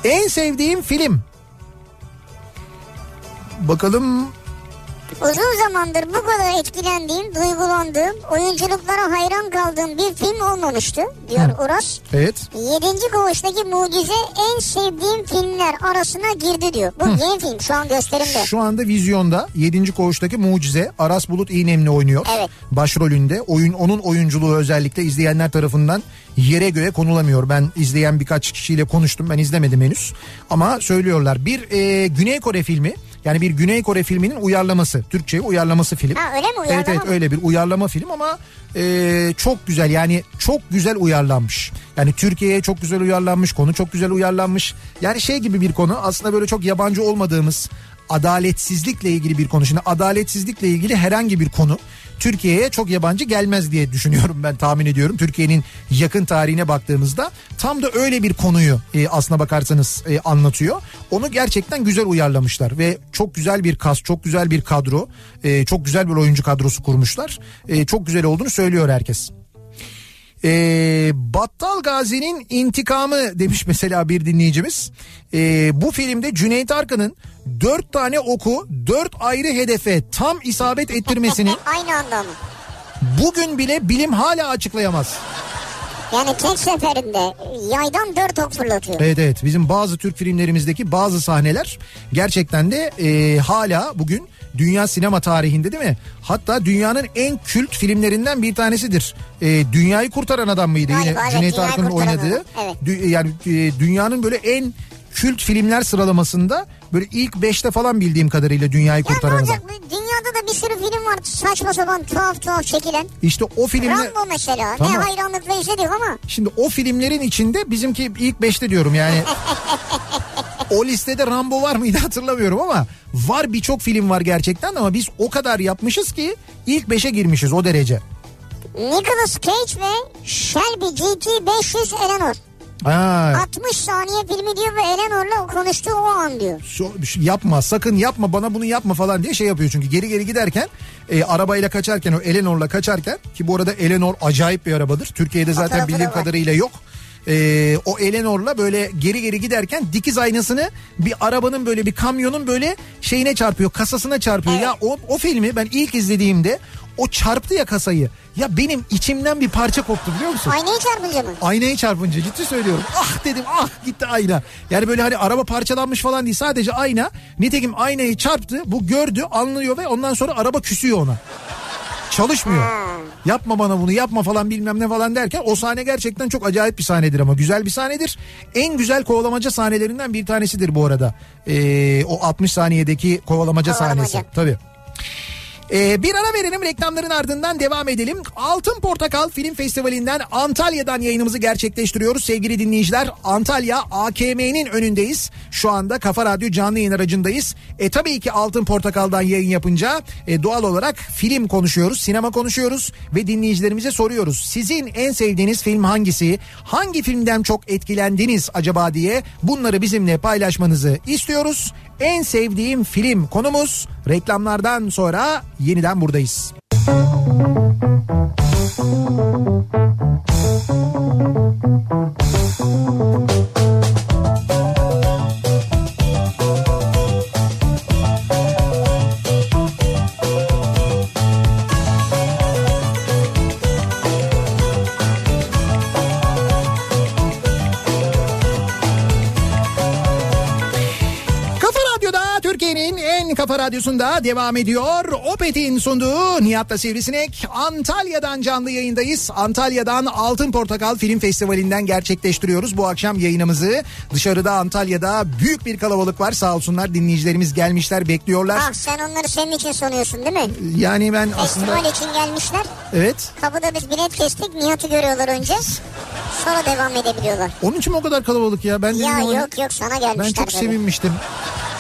en sevdiğim film. Bakalım Uzun zamandır bu kadar etkilendiğim, duygulandığım, oyunculuklara hayran kaldığım bir film olmamıştı diyor Hı. Uras. evet. Yedinci Koğuş'taki Mucize en sevdiğim filmler arasına girdi diyor. Bu yeni film şu an gösterimde. Şu anda vizyonda 7. koğuştaki mucize Aras Bulut İğnemli oynuyor. Evet. Başrolünde. Oyun onun oyunculuğu özellikle izleyenler tarafından yere göğe konulamıyor. Ben izleyen birkaç kişiyle konuştum. Ben izlemedim henüz. Ama söylüyorlar. Bir e, Güney Kore filmi. Yani bir Güney Kore filminin uyarlaması. Türkçe'ye uyarlaması film. Ha, öyle mi? Uyarlama Evet evet mı? öyle bir uyarlama film ama e, çok güzel yani çok güzel uyarlanmış. Yani Türkiye'ye çok güzel uyarlanmış konu çok güzel uyarlanmış. Yani şey gibi bir konu aslında böyle çok yabancı olmadığımız adaletsizlikle ilgili bir konu. Şimdi adaletsizlikle ilgili herhangi bir konu Türkiye'ye çok yabancı gelmez diye düşünüyorum ben tahmin ediyorum. Türkiye'nin yakın tarihine baktığımızda tam da öyle bir konuyu e, aslına bakarsanız e, anlatıyor. Onu gerçekten güzel uyarlamışlar ve çok güzel bir kas, çok güzel bir kadro, e, çok güzel bir oyuncu kadrosu kurmuşlar. E, çok güzel olduğunu söylüyor herkes. Ee, Battal Gazi'nin intikamı demiş mesela bir dinleyicimiz. Ee, bu filmde Cüneyt Arkın'ın dört tane oku dört ayrı hedefe tam isabet ettirmesini Aynı anda mı? bugün bile bilim hala açıklayamaz. Yani tek seferinde yaydan dört ok fırlatıyor. Evet evet bizim bazı Türk filmlerimizdeki bazı sahneler gerçekten de e, hala bugün dünya sinema tarihinde değil mi? Hatta dünyanın en kült filmlerinden bir tanesidir. E, Dünyayı Kurtaran Adam mıydı Galiba yine evet, Cüneyt Arkın'ın oynadığı? Evet. Dü- yani e, dünyanın böyle en kült filmler sıralamasında böyle ilk beşte falan bildiğim kadarıyla Dünyayı Ya Kurtaran Adam. Dünyada da bir sürü film var saçma sapan tuhaf tuhaf çekilen. İşte o filmler... Rambo mesela. Tamam. Ne hayranlıkla izledik ama. Şimdi o filmlerin içinde bizimki ilk beşte diyorum yani. o listede Rambo var mıydı hatırlamıyorum ama var birçok film var gerçekten ama biz o kadar yapmışız ki ilk beşe girmişiz o derece. Nicolas Cage ve Shelby GT 500 Eleanor. Ha, 60 saniye filmi diyor ve Eleanor'la konuştuğu o an diyor. şu- şu- yapma sakın yapma bana bunu yapma falan diye şey yapıyor çünkü geri geri giderken e, arabayla kaçarken o Eleanor'la kaçarken ki bu arada Eleanor acayip bir arabadır. Türkiye'de zaten bildiğim kadarıyla yok. E, o Eleanor'la böyle geri geri giderken dikiz aynasını bir arabanın böyle bir kamyonun böyle şeyine çarpıyor kasasına çarpıyor. Evet. Ya o, o filmi ben ilk izlediğimde o çarptı ya kasayı. Ya benim içimden bir parça koptu biliyor musun? Aynayı çarpınca mı? Aynayı çarpınca ciddi söylüyorum. Ah dedim ah gitti ayna. Yani böyle hani araba parçalanmış falan değil sadece ayna. Nitekim aynayı çarptı bu gördü anlıyor ve ondan sonra araba küsüyor ona. Çalışmıyor. Yapma bana bunu yapma falan bilmem ne falan derken o sahne gerçekten çok acayip bir sahnedir ama güzel bir sahnedir. En güzel kovalamaca sahnelerinden bir tanesidir bu arada. Ee, o 60 saniyedeki kovalamaca, Kovalamaca. sahnesi. Tabii. Ee, bir ara verelim reklamların ardından devam edelim. Altın Portakal Film Festivali'nden Antalya'dan yayınımızı gerçekleştiriyoruz sevgili dinleyiciler. Antalya AKM'nin önündeyiz. Şu anda Kafa Radyo canlı yayın aracındayız. E tabii ki Altın Portakal'dan yayın yapınca e, doğal olarak film konuşuyoruz, sinema konuşuyoruz ve dinleyicilerimize soruyoruz. Sizin en sevdiğiniz film hangisi? Hangi filmden çok etkilendiniz acaba diye bunları bizimle paylaşmanızı istiyoruz. En sevdiğim film konumuz reklamlardan sonra yeniden buradayız. Kafa Kafa Radyosu'nda devam ediyor. Opet'in sunduğu Nihat'la Sivrisinek. Antalya'dan canlı yayındayız. Antalya'dan Altın Portakal Film Festivali'nden gerçekleştiriyoruz bu akşam yayınımızı. Dışarıda Antalya'da büyük bir kalabalık var. Sağ olsunlar dinleyicilerimiz gelmişler bekliyorlar. Ah sen onları senin için sanıyorsun değil mi? Yani ben aslında Festival için gelmişler. evet Kapıda biz bilet kestik. Nihat'ı görüyorlar önce. Sonra devam edebiliyorlar. onun için mi o kadar kalabalık ya? Ben Ya yok yok sana Ben gelmişler. çok tabii. sevinmiştim.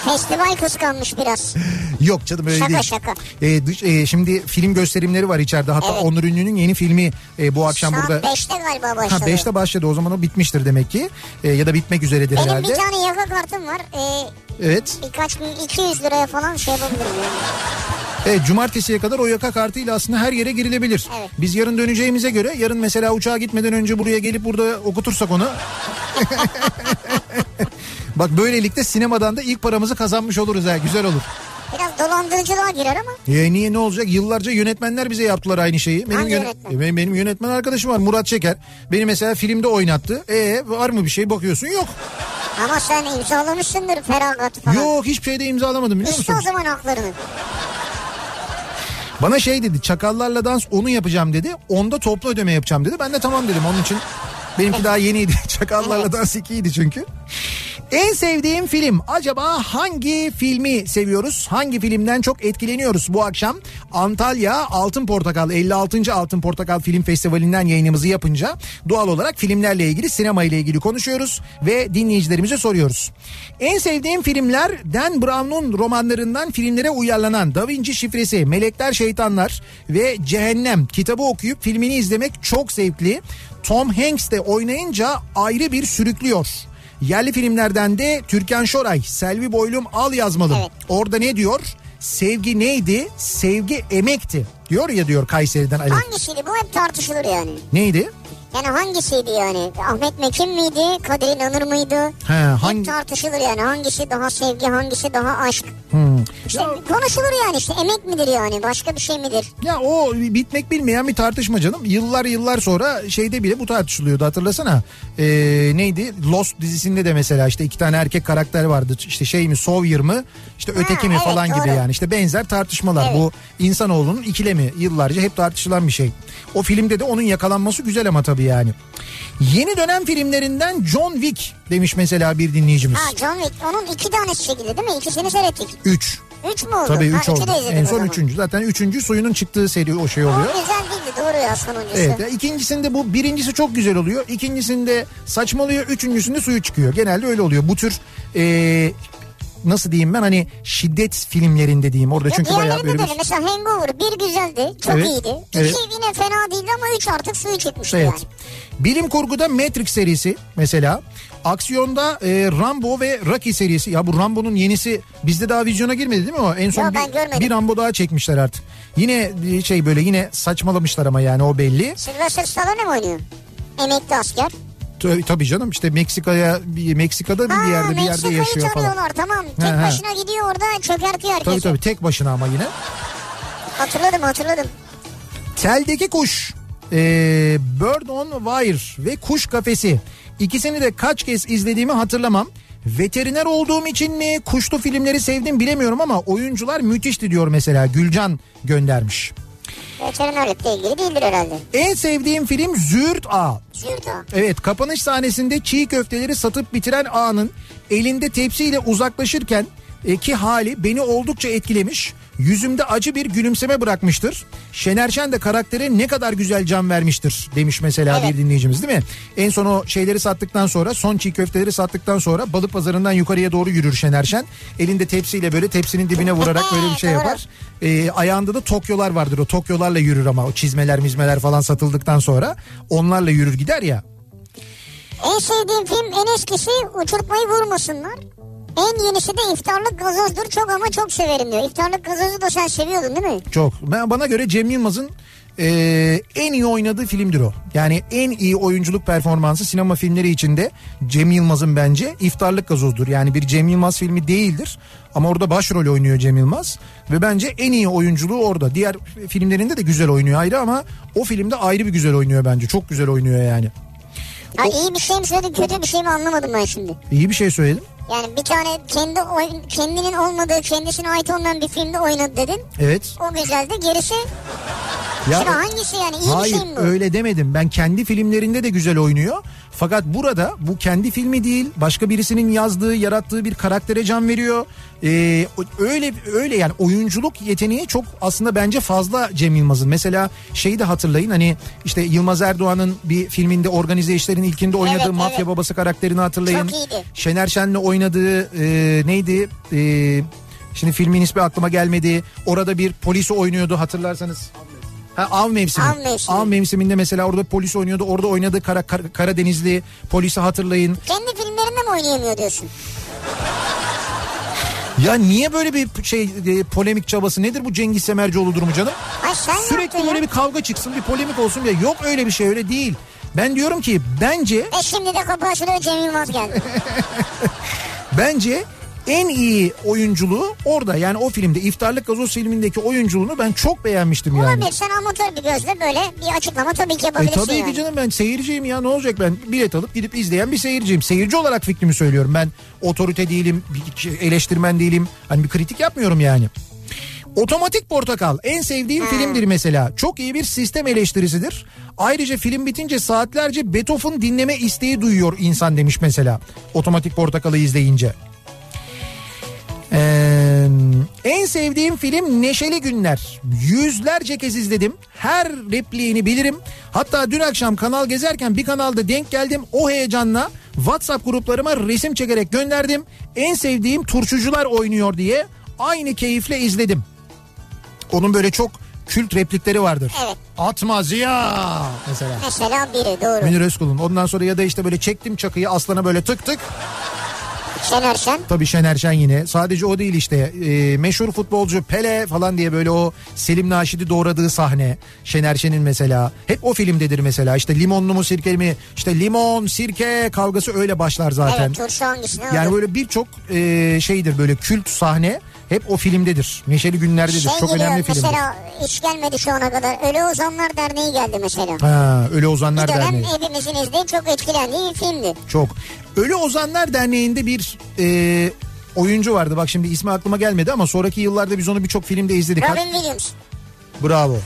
Festival kıskanmış biraz. Yok canım öyle Şaka değil. şaka. Ee, dış- e, şimdi film gösterimleri var içeride. Hatta Evet. Onur Ünlü'nün yeni filmi e, bu akşam Saat burada. 5'te galiba Ha başladı. 5'te başladı o zaman o bitmiştir demek ki. E, ya da bitmek üzeredir Benim herhalde. bir tane yaka kartım var. Ee, Evet. birkaç bin 200 liraya falan şey yapabilirim. Evet cumartesiye kadar o yaka kartıyla aslında her yere girilebilir. Evet. Biz yarın döneceğimize göre yarın mesela uçağa gitmeden önce buraya gelip burada okutursak onu. Bak böylelikle sinemadan da ilk paramızı kazanmış oluruz ha güzel olur. Biraz dolandırıcılığa girer ama. E niye ne olacak? Yıllarca yönetmenler bize yaptılar aynı şeyi. Benim, Hangi yöne- yönetmen? E, benim, benim yönetmen arkadaşım var Murat Çeker. Beni mesela filmde oynattı. E var mı bir şey bakıyorsun? Yok. Ama sen imzalamışsındır feragat falan. Yok hiçbir şeyde imzalamadım biliyor İşte musun? o zaman haklarını. Bana şey dedi çakallarla dans onu yapacağım dedi. Onda toplu ödeme yapacağım dedi. Ben de tamam dedim onun için. Benimki daha yeniydi. Çakallarla dans ikiydi çünkü. En sevdiğim film acaba hangi filmi seviyoruz? Hangi filmden çok etkileniyoruz bu akşam? Antalya Altın Portakal 56. Altın Portakal Film Festivali'nden yayınımızı yapınca doğal olarak filmlerle ilgili sinema ile ilgili konuşuyoruz ve dinleyicilerimize soruyoruz. En sevdiğim filmler Dan Brown'un romanlarından filmlere uyarlanan Da Vinci Şifresi, Melekler Şeytanlar ve Cehennem kitabı okuyup filmini izlemek çok zevkli. Tom Hanks de oynayınca ayrı bir sürüklüyor. Yerli filmlerden de Türkan Şoray, Selvi Boylum Al yazmalım. Evet. Orada ne diyor? Sevgi neydi? Sevgi emekti. Diyor ya diyor Kayseri'den Ali. Hangisiydi bu hep tartışılır yani. Neydi? Yani hangisiydi yani? Ahmet Mekin miydi? Kadir İnanır mıydı? He, hangi... Hep tartışılır yani. Hangisi daha sevgi, hangisi daha aşk? Hmm. İşte konuşulur yani işte emek midir yani başka bir şey midir? Ya o bitmek bilmeyen bir tartışma canım. Yıllar yıllar sonra şeyde bile bu tartışılıyordu hatırlasana. Ee, neydi? Lost dizisinde de mesela işte iki tane erkek karakter vardı. İşte şey mi Sawyer mı? İşte öteki mi evet, falan gibi doğru. yani. İşte benzer tartışmalar. Evet. Bu insanoğlunun ikilemi yıllarca hep tartışılan bir şey. O filmde de onun yakalanması güzel ama tabii yani. Yeni dönem filmlerinden John Wick demiş mesela bir dinleyicimiz. Ha John Wick onun iki tanesi çekildi değil mi? İkisini seyrettik. 3. Üç mü oldu? Tabii ha, 3 oldu. En son üçüncü. Zaten üçüncü suyunun çıktığı seri o şey oluyor. O güzel değildi doğru ya sonuncusu. Evet ya ikincisinde bu birincisi çok güzel oluyor. İkincisinde saçmalıyor. Üçüncüsünde suyu çıkıyor. Genelde öyle oluyor. Bu tür e, nasıl diyeyim ben hani şiddet filmlerinde diyeyim orada Ya çünkü bayağı böyle bir... öyle. Mesela Hangover bir güzeldi. Çok Evet, iyiydi. İki evet. yine fena değildi ama üç artık suyu çıkmıştı Evet. yani. Bilim kurguda Matrix serisi mesela. Aksiyonda e, Rambo ve Rocky serisi. Ya bu Rambo'nun yenisi bizde daha vizyona girmedi değil mi o? En son ben bir, bir Rambo daha çekmişler artık. Yine e, şey böyle yine saçmalamışlar ama yani o belli. Sylvester Stallone mi oynuyor? Emekli asker. Tabii, canım işte Meksika'ya bir Meksika'da bir Ha, yerde bir yerde Meksika'yı yaşıyor falan. tamam. Tek he. başına gidiyor orada çökertiyor herkesi. Tabii tabii tek başına ama yine. Hatırladım hatırladım. Teldeki kuş, e, Bird on Wire ve Kuş Kafesi. İkisini de kaç kez izlediğimi hatırlamam. Veteriner olduğum için mi kuşlu filmleri sevdim bilemiyorum ama oyuncular müthişti diyor mesela Gülcan göndermiş. Veterinerlikle ilgili değildir herhalde. En sevdiğim film Züğürt Ağa. Zürda. Evet kapanış sahnesinde çiğ köfteleri satıp bitiren ağanın elinde tepsiyle uzaklaşırken e, ki hali beni oldukça etkilemiş. Yüzümde acı bir gülümseme bırakmıştır. Şener Şen de karaktere ne kadar güzel can vermiştir demiş mesela Evet. bir dinleyicimiz değil mi? En son o şeyleri sattıktan sonra son çiğ köfteleri sattıktan sonra balık pazarından yukarıya doğru yürür Şener Şen. Elinde tepsiyle böyle tepsinin dibine vurarak böyle bir şey yapar. E, ayağında da Tokyolar vardır o Tokyolarla yürür ama o çizmeler mizmeler falan satıldıktan sonra onlarla yürür gider ya. En sevdiğim film en eskisi Uçurtmayı Vurmasınlar. En yenisi de iftarlık gazozdur. Çok ama çok severim diyor. İftarlık gazozu da sen seviyordun değil mi? Çok. Ben bana göre Cem Yılmaz'ın e, en iyi oynadığı filmdir o. Yani en iyi oyunculuk performansı sinema filmleri içinde Cem Yılmaz'ın bence İftarlık Gazoz'dur. Yani bir Cem Yılmaz filmi değildir. Ama orada başrol oynuyor Cem Yılmaz. Ve bence en iyi oyunculuğu orada. Diğer filmlerinde de güzel oynuyor ayrı ama o filmde ayrı bir güzel oynuyor bence. Çok güzel oynuyor yani. Ha, iyi bir şey mi söyledin kötü bir şey mi anlamadım ben şimdi. İyi bir şey söyledim. Yani bir tane kendi oyun, kendinin olmadığı, kendisine ait olmayan bir filmde oynadı dedin. Evet. O güzeldi. Gerisi Ya, Şimdi hangisi yani? İyi hayır bir şey mi bu? öyle demedim. Ben kendi filmlerinde de güzel oynuyor. Fakat burada bu kendi filmi değil, başka birisinin yazdığı, yarattığı bir karaktere can veriyor. Ee, öyle öyle yani oyunculuk yeteneği çok aslında bence fazla Cem Yılmaz'ın. Mesela şeyi de hatırlayın hani işte Yılmaz Erdoğan'ın bir filminde organize işlerin ilkinde oynadığı Evet, mafya evet. babası karakterini hatırlayın. Çok iyiydi. Şener Şen'le oynadığı e, neydi? E, şimdi filmin ismi aklıma gelmedi. Orada bir polisi oynuyordu hatırlarsanız. Ha, av mevsimi. Av mevsimi. Av mevsiminde mesela orada polis oynuyordu. Orada oynadığı Kara, Kara- Karadenizli polisi hatırlayın. Kendi filmlerinde mi oynayamıyor diyorsun? Ya niye böyle bir şey e, polemik çabası nedir bu Cengiz Semercioğlu durumu canım? Ay sen Sürekli böyle ya? bir kavga çıksın bir polemik olsun diye. Yok öyle bir şey öyle değil. Ben diyorum ki bence E şimdi de kapı açılıyor Cem Yılmaz geldi. Bence en iyi oyunculuğu orada yani o filmde İftarlık Gazoz filmindeki oyunculuğunu ben çok beğenmiştim yani. Olabilir sen amatör bir gözle böyle bir açıklama tabii ki E yapabilirsin tabii yani. ki canım ben seyirciyim ya ne olacak ben bilet alıp gidip izleyen bir seyirciyim. Seyirci olarak fikrimi söylüyorum ben otorite değilim bir eleştirmen değilim hani bir kritik yapmıyorum yani. Otomatik Portakal en sevdiğim filmdir mesela. Çok iyi bir sistem eleştirisidir. Ayrıca film bitince saatlerce Beethoven dinleme isteği duyuyor insan demiş mesela. Otomatik Portakal'ı izleyince. Ee, en sevdiğim film Neşeli Günler. Yüzlerce kez izledim. Her repliğini bilirim. Hatta dün akşam kanal gezerken bir kanalda denk geldim. O heyecanla WhatsApp gruplarıma resim çekerek gönderdim. En sevdiğim turşucular oynuyor diye aynı keyifle izledim. Onun böyle çok kült replikleri vardır. Evet. Atma Ziya mesela. Mesela biri doğru. Münir Özkul'un. Ondan sonra ya da işte böyle çektim çakıyı aslana böyle tık tık. Şener Şen. Tabii Şener Şen yine. Sadece o değil işte. E, meşhur futbolcu Pele falan diye böyle o Selim Naşit'i doğradığı sahne. Şener Şen'in mesela. Hep o filmdedir mesela. İşte limonlu mu sirkeli mi? İşte limon, sirke kavgası öyle başlar zaten. Evet turşu hangisine yani olur? böyle birçok e, şeydir böyle kült sahne hep o filmdedir. Neşeli günlerdedir. Şey Çok geliyor önemli filmdir. mesela hiç gelmedi şu ana kadar. Ölü Ozanlar Derneği geldi mesela. Ha, Ölü Ozanlar Bir dönem Derneği. hepimizin izleyip çok etkilendiği bir filmdi. Çok. Ölü Ozanlar Derneği'nde bir e, oyuncu vardı. Bak şimdi ismi aklıma gelmedi ama sonraki yıllarda biz onu birçok filmde izledik. Robin Williams. Bravo.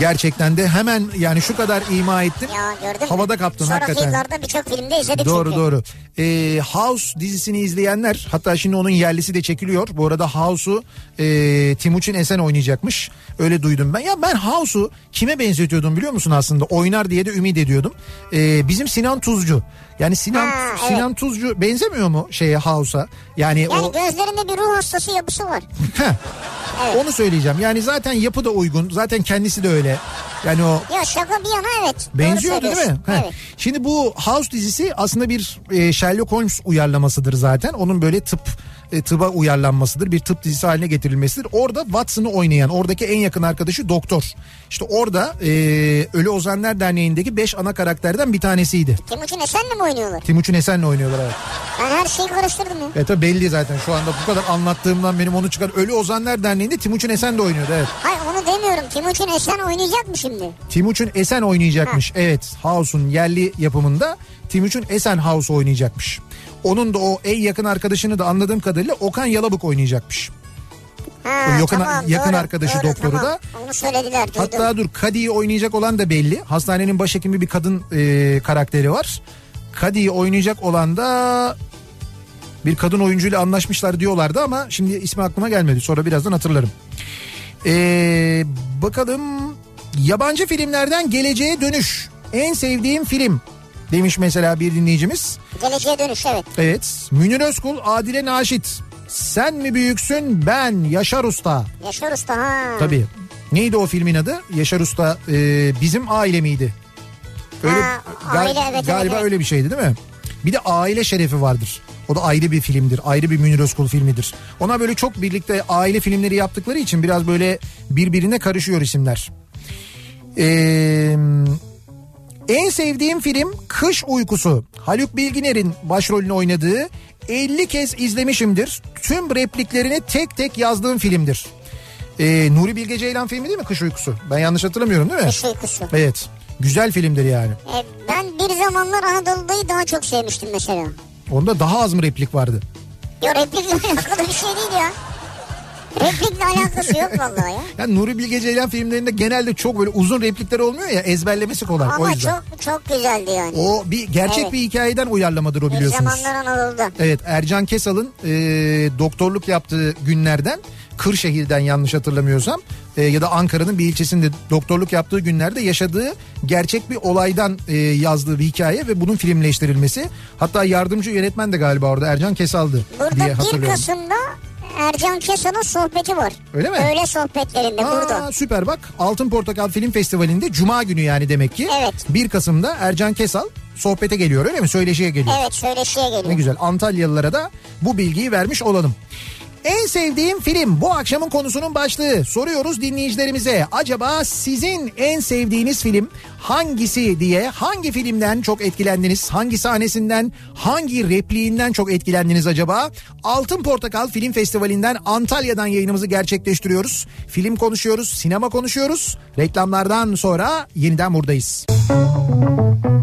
Gerçekten de hemen yani şu kadar ima ettin. Ya gördün? Havada kaptın Sonraki hakikaten. yıllarda birçok filmde izledik Doğru çünkü. doğru. Ee, House dizisini izleyenler hatta şimdi onun yerlisi de çekiliyor. Bu arada House'u e, Timuçin Esen oynayacakmış. Öyle duydum ben. Ya ben House'u kime benzetiyordum biliyor musun aslında? Oynar diye de ümit ediyordum. Ee, bizim Sinan Tuzcu. Yani Sinan Ha, evet. Sinan Tuzcu benzemiyor mu şeye House'a? Yani, Yani o gözlerinde bir ruh hastası yapısı var. Heh, onu söyleyeceğim. Yani zaten yapı da uygun. Zaten kendisi de öyle. Yani o Ya şaka bir yana evet. Benziyordu değil mi? Heh. Evet. Şimdi bu House dizisi aslında bir e, Sherlock Holmes uyarlamasıdır zaten. Onun böyle tıp e, tıba uyarlanmasıdır. Bir tıp dizisi haline getirilmesidir. Orada Watson'ı oynayan oradaki en yakın arkadaşı doktor. İşte orada e, Ölü Ozanlar Derneği'ndeki 5 ana karakterden bir tanesiydi. Timuçin Esen'le mi oynuyorlar? Timuçin Esen'le oynuyorlar evet. Ben her şeyi karıştırdım ya. E tabi belli zaten şu anda bu kadar anlattığımdan benim onu çıkar. Ölü Ozanlar Derneği'nde Timuçin Esen de oynuyordu evet. Hayır onu demiyorum. Timuçin Esen oynayacak mı şimdi? Timuçin Esen oynayacakmış. Evet House'un yerli yapımında Timuçin Esen House oynayacakmış. Onun da o en yakın arkadaşını da anladığım kadarıyla Okan Yalabık oynayacakmış. Ha, yakın- tamam, yakın doğru, arkadaşı doğru, doktoru tamam. da. Onu söylediler duydum. Hatta dur Kadi'yi oynayacak olan da belli. Hastanenin başhekimi bir kadın e, karakteri var. Kadi'yi oynayacak olan da bir kadın oyuncuyla anlaşmışlar diyorlardı ama şimdi ismi aklıma gelmedi. Sonra birazdan hatırlarım. Ee, bakalım yabancı filmlerden geleceğe dönüş. En sevdiğim film demiş mesela bir dinleyicimiz. Geleceğe dönüş evet. Evet Münir Özkul, Adile Naşit. Sen mi büyüksün ben Yaşar Usta. Yaşar Usta ha. Tabii. Neydi o filmin adı? Yaşar Usta e, bizim aile miydi? Öyle, Ha, aile, evet, evet, galiba evet. öyle bir şeydi değil mi? Bir de aile şerefi vardır. O da ayrı bir filmdir. Ayrı bir Münir Özkul filmidir. Ona böyle çok birlikte aile filmleri yaptıkları için biraz böyle birbirine karışıyor isimler. Ee, en sevdiğim film Kış Uykusu. Haluk Bilginer'in başrolünü oynadığı 50 kez izlemişimdir. Tüm repliklerini tek tek yazdığım filmdir. Ee, Nuri Bilge Ceylan filmi değil mi Kış Uykusu? Ben yanlış hatırlamıyorum değil mi? Kış uykusu. Evet. Güzel filmdir yani. E, ben bir zamanlar Anadolu'dayı daha çok sevmiştim mesela. Onda daha az mı replik vardı? Yok replikle alakalı bir şey değil ya. Replikle alakası yok vallahi ya. Yani Nuri Bilge Ceylan filmlerinde genelde çok böyle uzun replikler olmuyor ya ezberlemesi kolay o Ama yüzden. çok çok güzeldi yani. O bir gerçek Evet. bir hikayeden uyarlamadır o Bir biliyorsunuz. zamanlar Anadolu'da. Evet Ercan Kesal'ın e, doktorluk yaptığı günlerden Kırşehir'den yanlış hatırlamıyorsam e, ya da Ankara'nın bir ilçesinde doktorluk yaptığı günlerde yaşadığı gerçek bir olaydan e, yazdığı bir hikaye ve bunun filmleştirilmesi. Hatta yardımcı yönetmen de galiba orada Ercan Kesal'dı Burada diye 1 hatırlıyorum. Kasım'da Ercan Kesal'ın sohbeti var. Öyle mi? Öyle sohbetlerinde Aa, burada. süper bak Altın Portakal Film Festivali'nde Cuma günü yani demek ki. Evet. 1 Kasım'da Ercan Kesal sohbete geliyor öyle mi? Söyleşiye geliyor. Evet söyleşiye geliyor. Ne güzel Antalyalılara da bu bilgiyi vermiş olalım. En sevdiğim film bu akşamın konusunun başlığı. Soruyoruz dinleyicilerimize. Acaba sizin en sevdiğiniz film hangisi diye hangi filmden çok etkilendiniz? Hangi sahnesinden, hangi repliğinden çok etkilendiniz acaba? Altın Portakal Film Festivali'nden Antalya'dan yayınımızı gerçekleştiriyoruz. Film konuşuyoruz, sinema konuşuyoruz. Reklamlardan sonra yeniden buradayız. Geldim.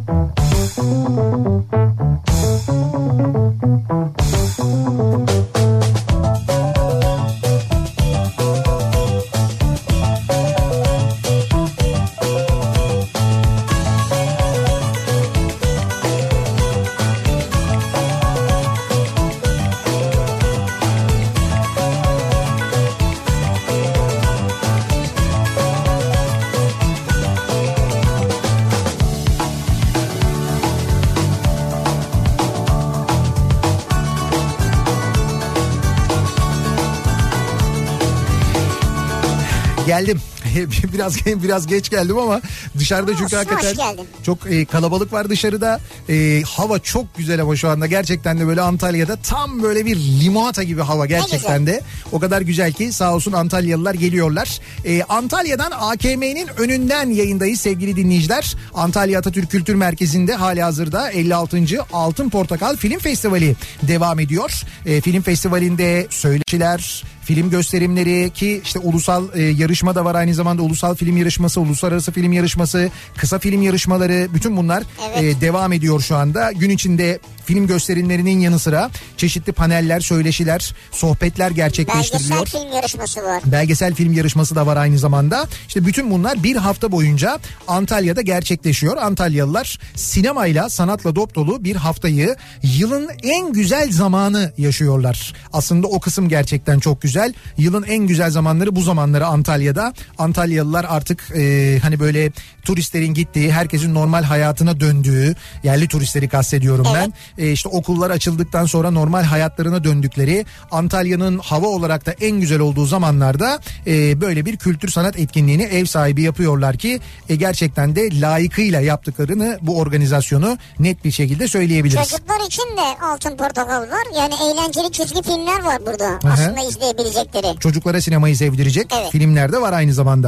biraz biraz geç geldim ama dışarıda çünkü hoş hakikaten çok e, kalabalık var dışarıda. E, hava çok güzel ama şu anda gerçekten de böyle Antalya'da tam böyle bir limonata gibi hava gerçekten de. O kadar güzel ki sağ olsun Antalyalılar geliyorlar. E, Antalya'dan AKM'nin önünden yayındayız sevgili dinleyiciler. Antalya Atatürk Kültür Merkezi'nde hali hazırda 56. Altın Portakal Film Festivali devam ediyor. E, film festivalinde söyleşiler, film gösterimleri ki işte ulusal e, yarışma da var aynı zamanda ulusal film yarışması, uluslararası film yarışması, kısa film yarışmaları bütün bunlar Evet. e, devam ediyor şu anda. Gün içinde film gösterimlerinin yanı sıra çeşitli paneller, söyleşiler, sohbetler gerçekleştiriliyor. Belgesel film yarışması var. Belgesel film yarışması da var aynı zamanda. İşte bütün bunlar bir hafta boyunca Antalya'da gerçekleşiyor. Antalyalılar sinemayla, sanatla dop dolu bir haftayı yılın en güzel zamanı yaşıyorlar. Aslında o kısım gerçekten çok güzel. Yılın en güzel zamanları bu zamanları Antalya'da. Antalyalılar artık e, hani böyle turistlerin gittiği, herkesin normal hayatına döndüğü, yerli turistleri kastediyorum ben. E, işte okullar açıldıktan sonra normal hayatlarına döndükleri, Antalya'nın hava olarak da en güzel olduğu zamanlarda e, böyle bir kültür sanat etkinliğini ev sahibi yapıyorlar ki e, gerçekten de layıkıyla yaptıklarını bu organizasyonu net bir şekilde söyleyebiliriz. Çocuklar için de Altın Portakal var. Yani eğlenceli çizgi filmler var burada. hı. Aslında izleyebilecekleri. Çocuklara sinemayı sevdirecek Evet. filmler de var aynı zamanda.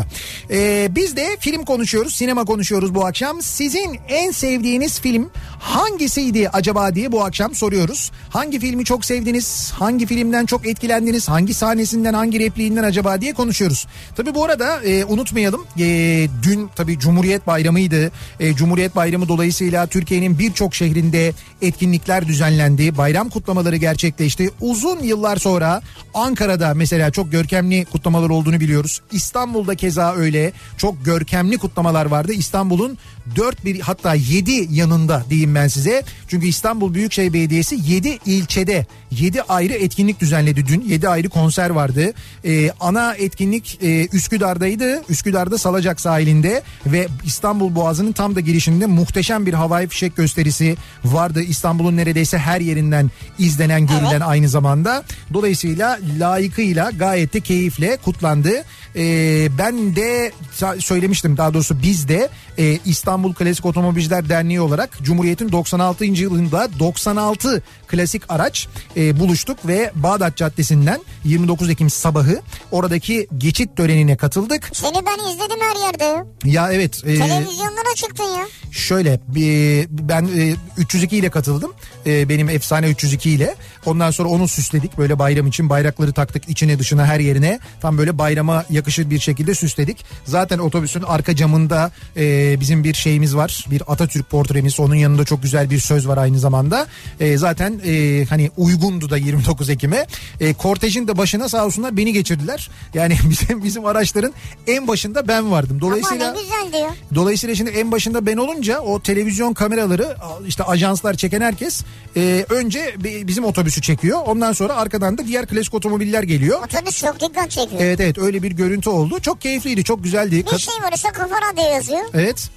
Ee, biz de film konuşuyoruz, sinema konuşuyoruz bu akşam. Sizin en sevdiğiniz film hangisiydi acaba diye bu akşam soruyoruz. Hangi filmi çok sevdiniz? Hangi filmden çok etkilendiniz? Hangi sahnesinden, hangi repliğinden acaba diye konuşuyoruz. Tabi bu arada e, unutmayalım. E, dün tabi Cumhuriyet Bayramı'ydı. E, Cumhuriyet Bayramı dolayısıyla Türkiye'nin birçok şehrinde etkinlikler düzenlendi. Bayram kutlamaları gerçekleşti. Uzun yıllar sonra Ankara'da mesela çok görkemli kutlamalar olduğunu biliyoruz. İstanbul'da keza öyle çok görkemli kutlamalar vardı. İstanbul'un 4 bir hatta 7 yanında diyeyim ben size. Çünkü İstanbul Büyükşehir Belediyesi 7 ilçede 7 ayrı etkinlik düzenledi dün. 7 ayrı konser vardı. Ee, ana etkinlik e, Üsküdar'daydı. Üsküdar'da Salacak sahilinde ve İstanbul Boğazı'nın tam da girişinde muhteşem bir havai fişek gösterisi vardı. İstanbul'un neredeyse her yerinden izlenen görülen aynı zamanda. Dolayısıyla layıkıyla gayet de keyifle kutlandı. Ee, ben de söylemiştim daha doğrusu biz de e, İstanbul Klasik Otomobilciler Derneği olarak Cumhuriyet'in 96. yılında 96 klasik araç e, buluştuk ve Bağdat Caddesi'nden 29 Ekim sabahı oradaki geçit törenine katıldık. Seni ben izledim her yerde. Ya evet. e, Televizyonlara çıktın ya. Şöyle bir- ben e, 302 ile katıldım. E, benim efsane 302 ile. Ondan sonra onu süsledik böyle bayram için bayrakları taktık içine dışına her yerine. Tam böyle bayrama yakışır bir şekilde de süsledik. Zaten otobüsün arka camında e, bizim bir şeyimiz var. Bir Atatürk portremiz. Onun yanında çok güzel bir söz var aynı zamanda. E, zaten e, hani uygundu da 29 Ekim'e. E, kortejin de başına sağ olsunlar beni geçirdiler. Yani bizim bizim araçların en başında ben vardım. Dolayısıyla Ama ne güzel diyor. Dolayısıyla şimdi en başında ben olunca o televizyon kameraları işte ajanslar çeken herkes e, önce bi- bizim otobüsü çekiyor. Ondan sonra arkadan da diğer klasik otomobiller geliyor. Otobüs çok dikkat çekiyor. Evet evet öyle bir görüntü oldu. Çok keyifliydi çok güzeldi. Bir Kat- şey var işte kafa radyo yazıyor. Evet.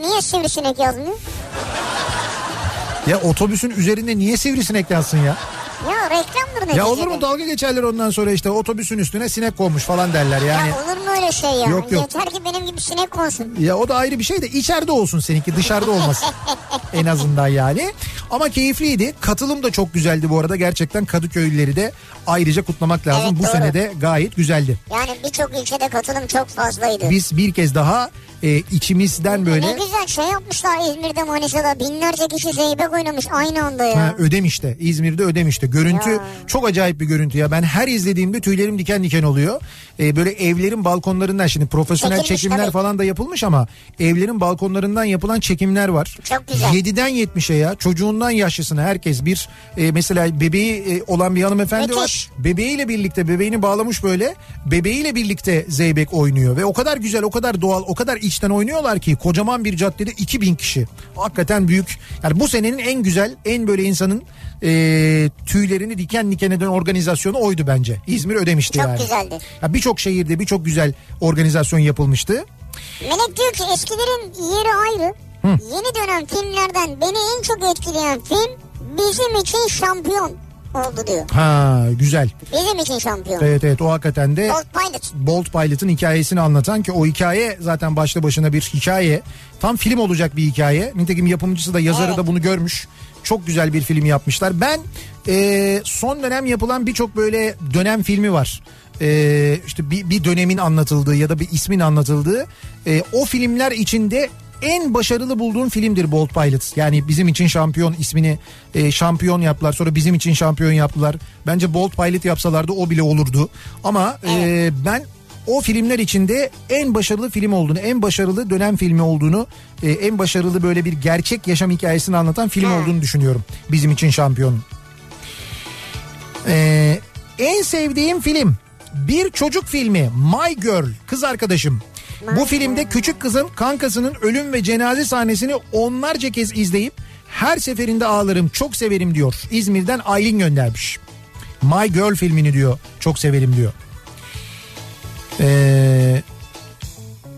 Niye sivrisinek yazmıyor? Ya otobüsün üzerinde niye sivrisinek yansın ya? Ya reklamdır neticede. Ya olur mu dalga geçerler ondan sonra işte otobüsün üstüne sinek konmuş falan derler yani. Ya olur mu öyle şey ya? Yok, yok. Yeter ki benim gibi sinek konsun. Ya o da ayrı bir şey de içeride olsun seninki dışarıda olmasın. en azından yani. Ama keyifliydi. Katılım da çok güzeldi bu arada. Gerçekten Kadıköylüleri de ayrıca kutlamak lazım. Evet, bu doğru. sene de gayet güzeldi. Yani birçok ilçede katılım çok fazlaydı. Biz bir kez daha e, içimizden böyle Ne güzel şey yapmışlar İzmir'de Manisa'da. Binlerce kişi zeybek oynamış aynı anda ya. Ha, Ödemiş'te. İzmir'de Ödemiş'te. Görüntü Ya. çok acayip bir görüntü ya. Ben her izlediğimde tüylerim diken diken oluyor. Ee, böyle evlerin balkonlarından şimdi profesyonel Çekilmiş çekimler tabii. falan da yapılmış ama evlerin balkonlarından yapılan çekimler var. Çok güzel. 7'den 70'e ya çocuğundan yaşlısına herkes bir e, mesela bebeği e, olan bir hanımefendi Müthiş. var. Bebeğiyle birlikte bebeğini bağlamış böyle bebeğiyle birlikte zeybek oynuyor ve o kadar güzel o kadar doğal o kadar içten oynuyorlar ki kocaman bir caddede 2000 kişi. Hakikaten büyük. Yani bu senenin en güzel en böyle insanın e, tüylerini diken diken eden organizasyonu oydu bence. İzmir ödemişti Çok yani. güzeldi. Ya Birçok şehirde birçok güzel organizasyon yapılmıştı. Melek diyor ki eskilerin yeri ayrı. Yeni dönem filmlerden beni en çok etkileyen film bizim için şampiyon oldu diyor. Ha güzel. Bizim için şampiyon. Evet evet o hakikaten de Bolt Pilot. Bolt Pilot'ın hikayesini anlatan ki o hikaye zaten başlı başına bir hikaye. Tam film olacak bir hikaye. Nitekim yapımcısı da yazarı Evet. da bunu görmüş. Çok güzel bir film yapmışlar. Ben e, son dönem yapılan birçok böyle dönem filmi var. E, işte bir, bir dönemin anlatıldığı ya da bir ismin anlatıldığı. E, o filmler içinde en başarılı bulduğum filmdir Bolt Pilot. Yani bizim için şampiyon ismini e, şampiyon yaptılar. Sonra bizim için şampiyon yaptılar. Bence Bolt Pilot yapsalardı o bile olurdu. Ama e, ben o filmler içinde en başarılı film olduğunu, en başarılı dönem filmi olduğunu, e, en başarılı böyle bir gerçek yaşam hikayesini anlatan film Ha. olduğunu düşünüyorum. Bizim için şampiyon. E, en sevdiğim film bir çocuk filmi My Girl kız arkadaşım. Bu filmde küçük kızın kankasının ölüm ve cenaze sahnesini onlarca kez izleyip her seferinde ağlarım çok severim diyor. İzmir'den Aylin göndermiş. My Girl filmini diyor çok severim diyor. Ee,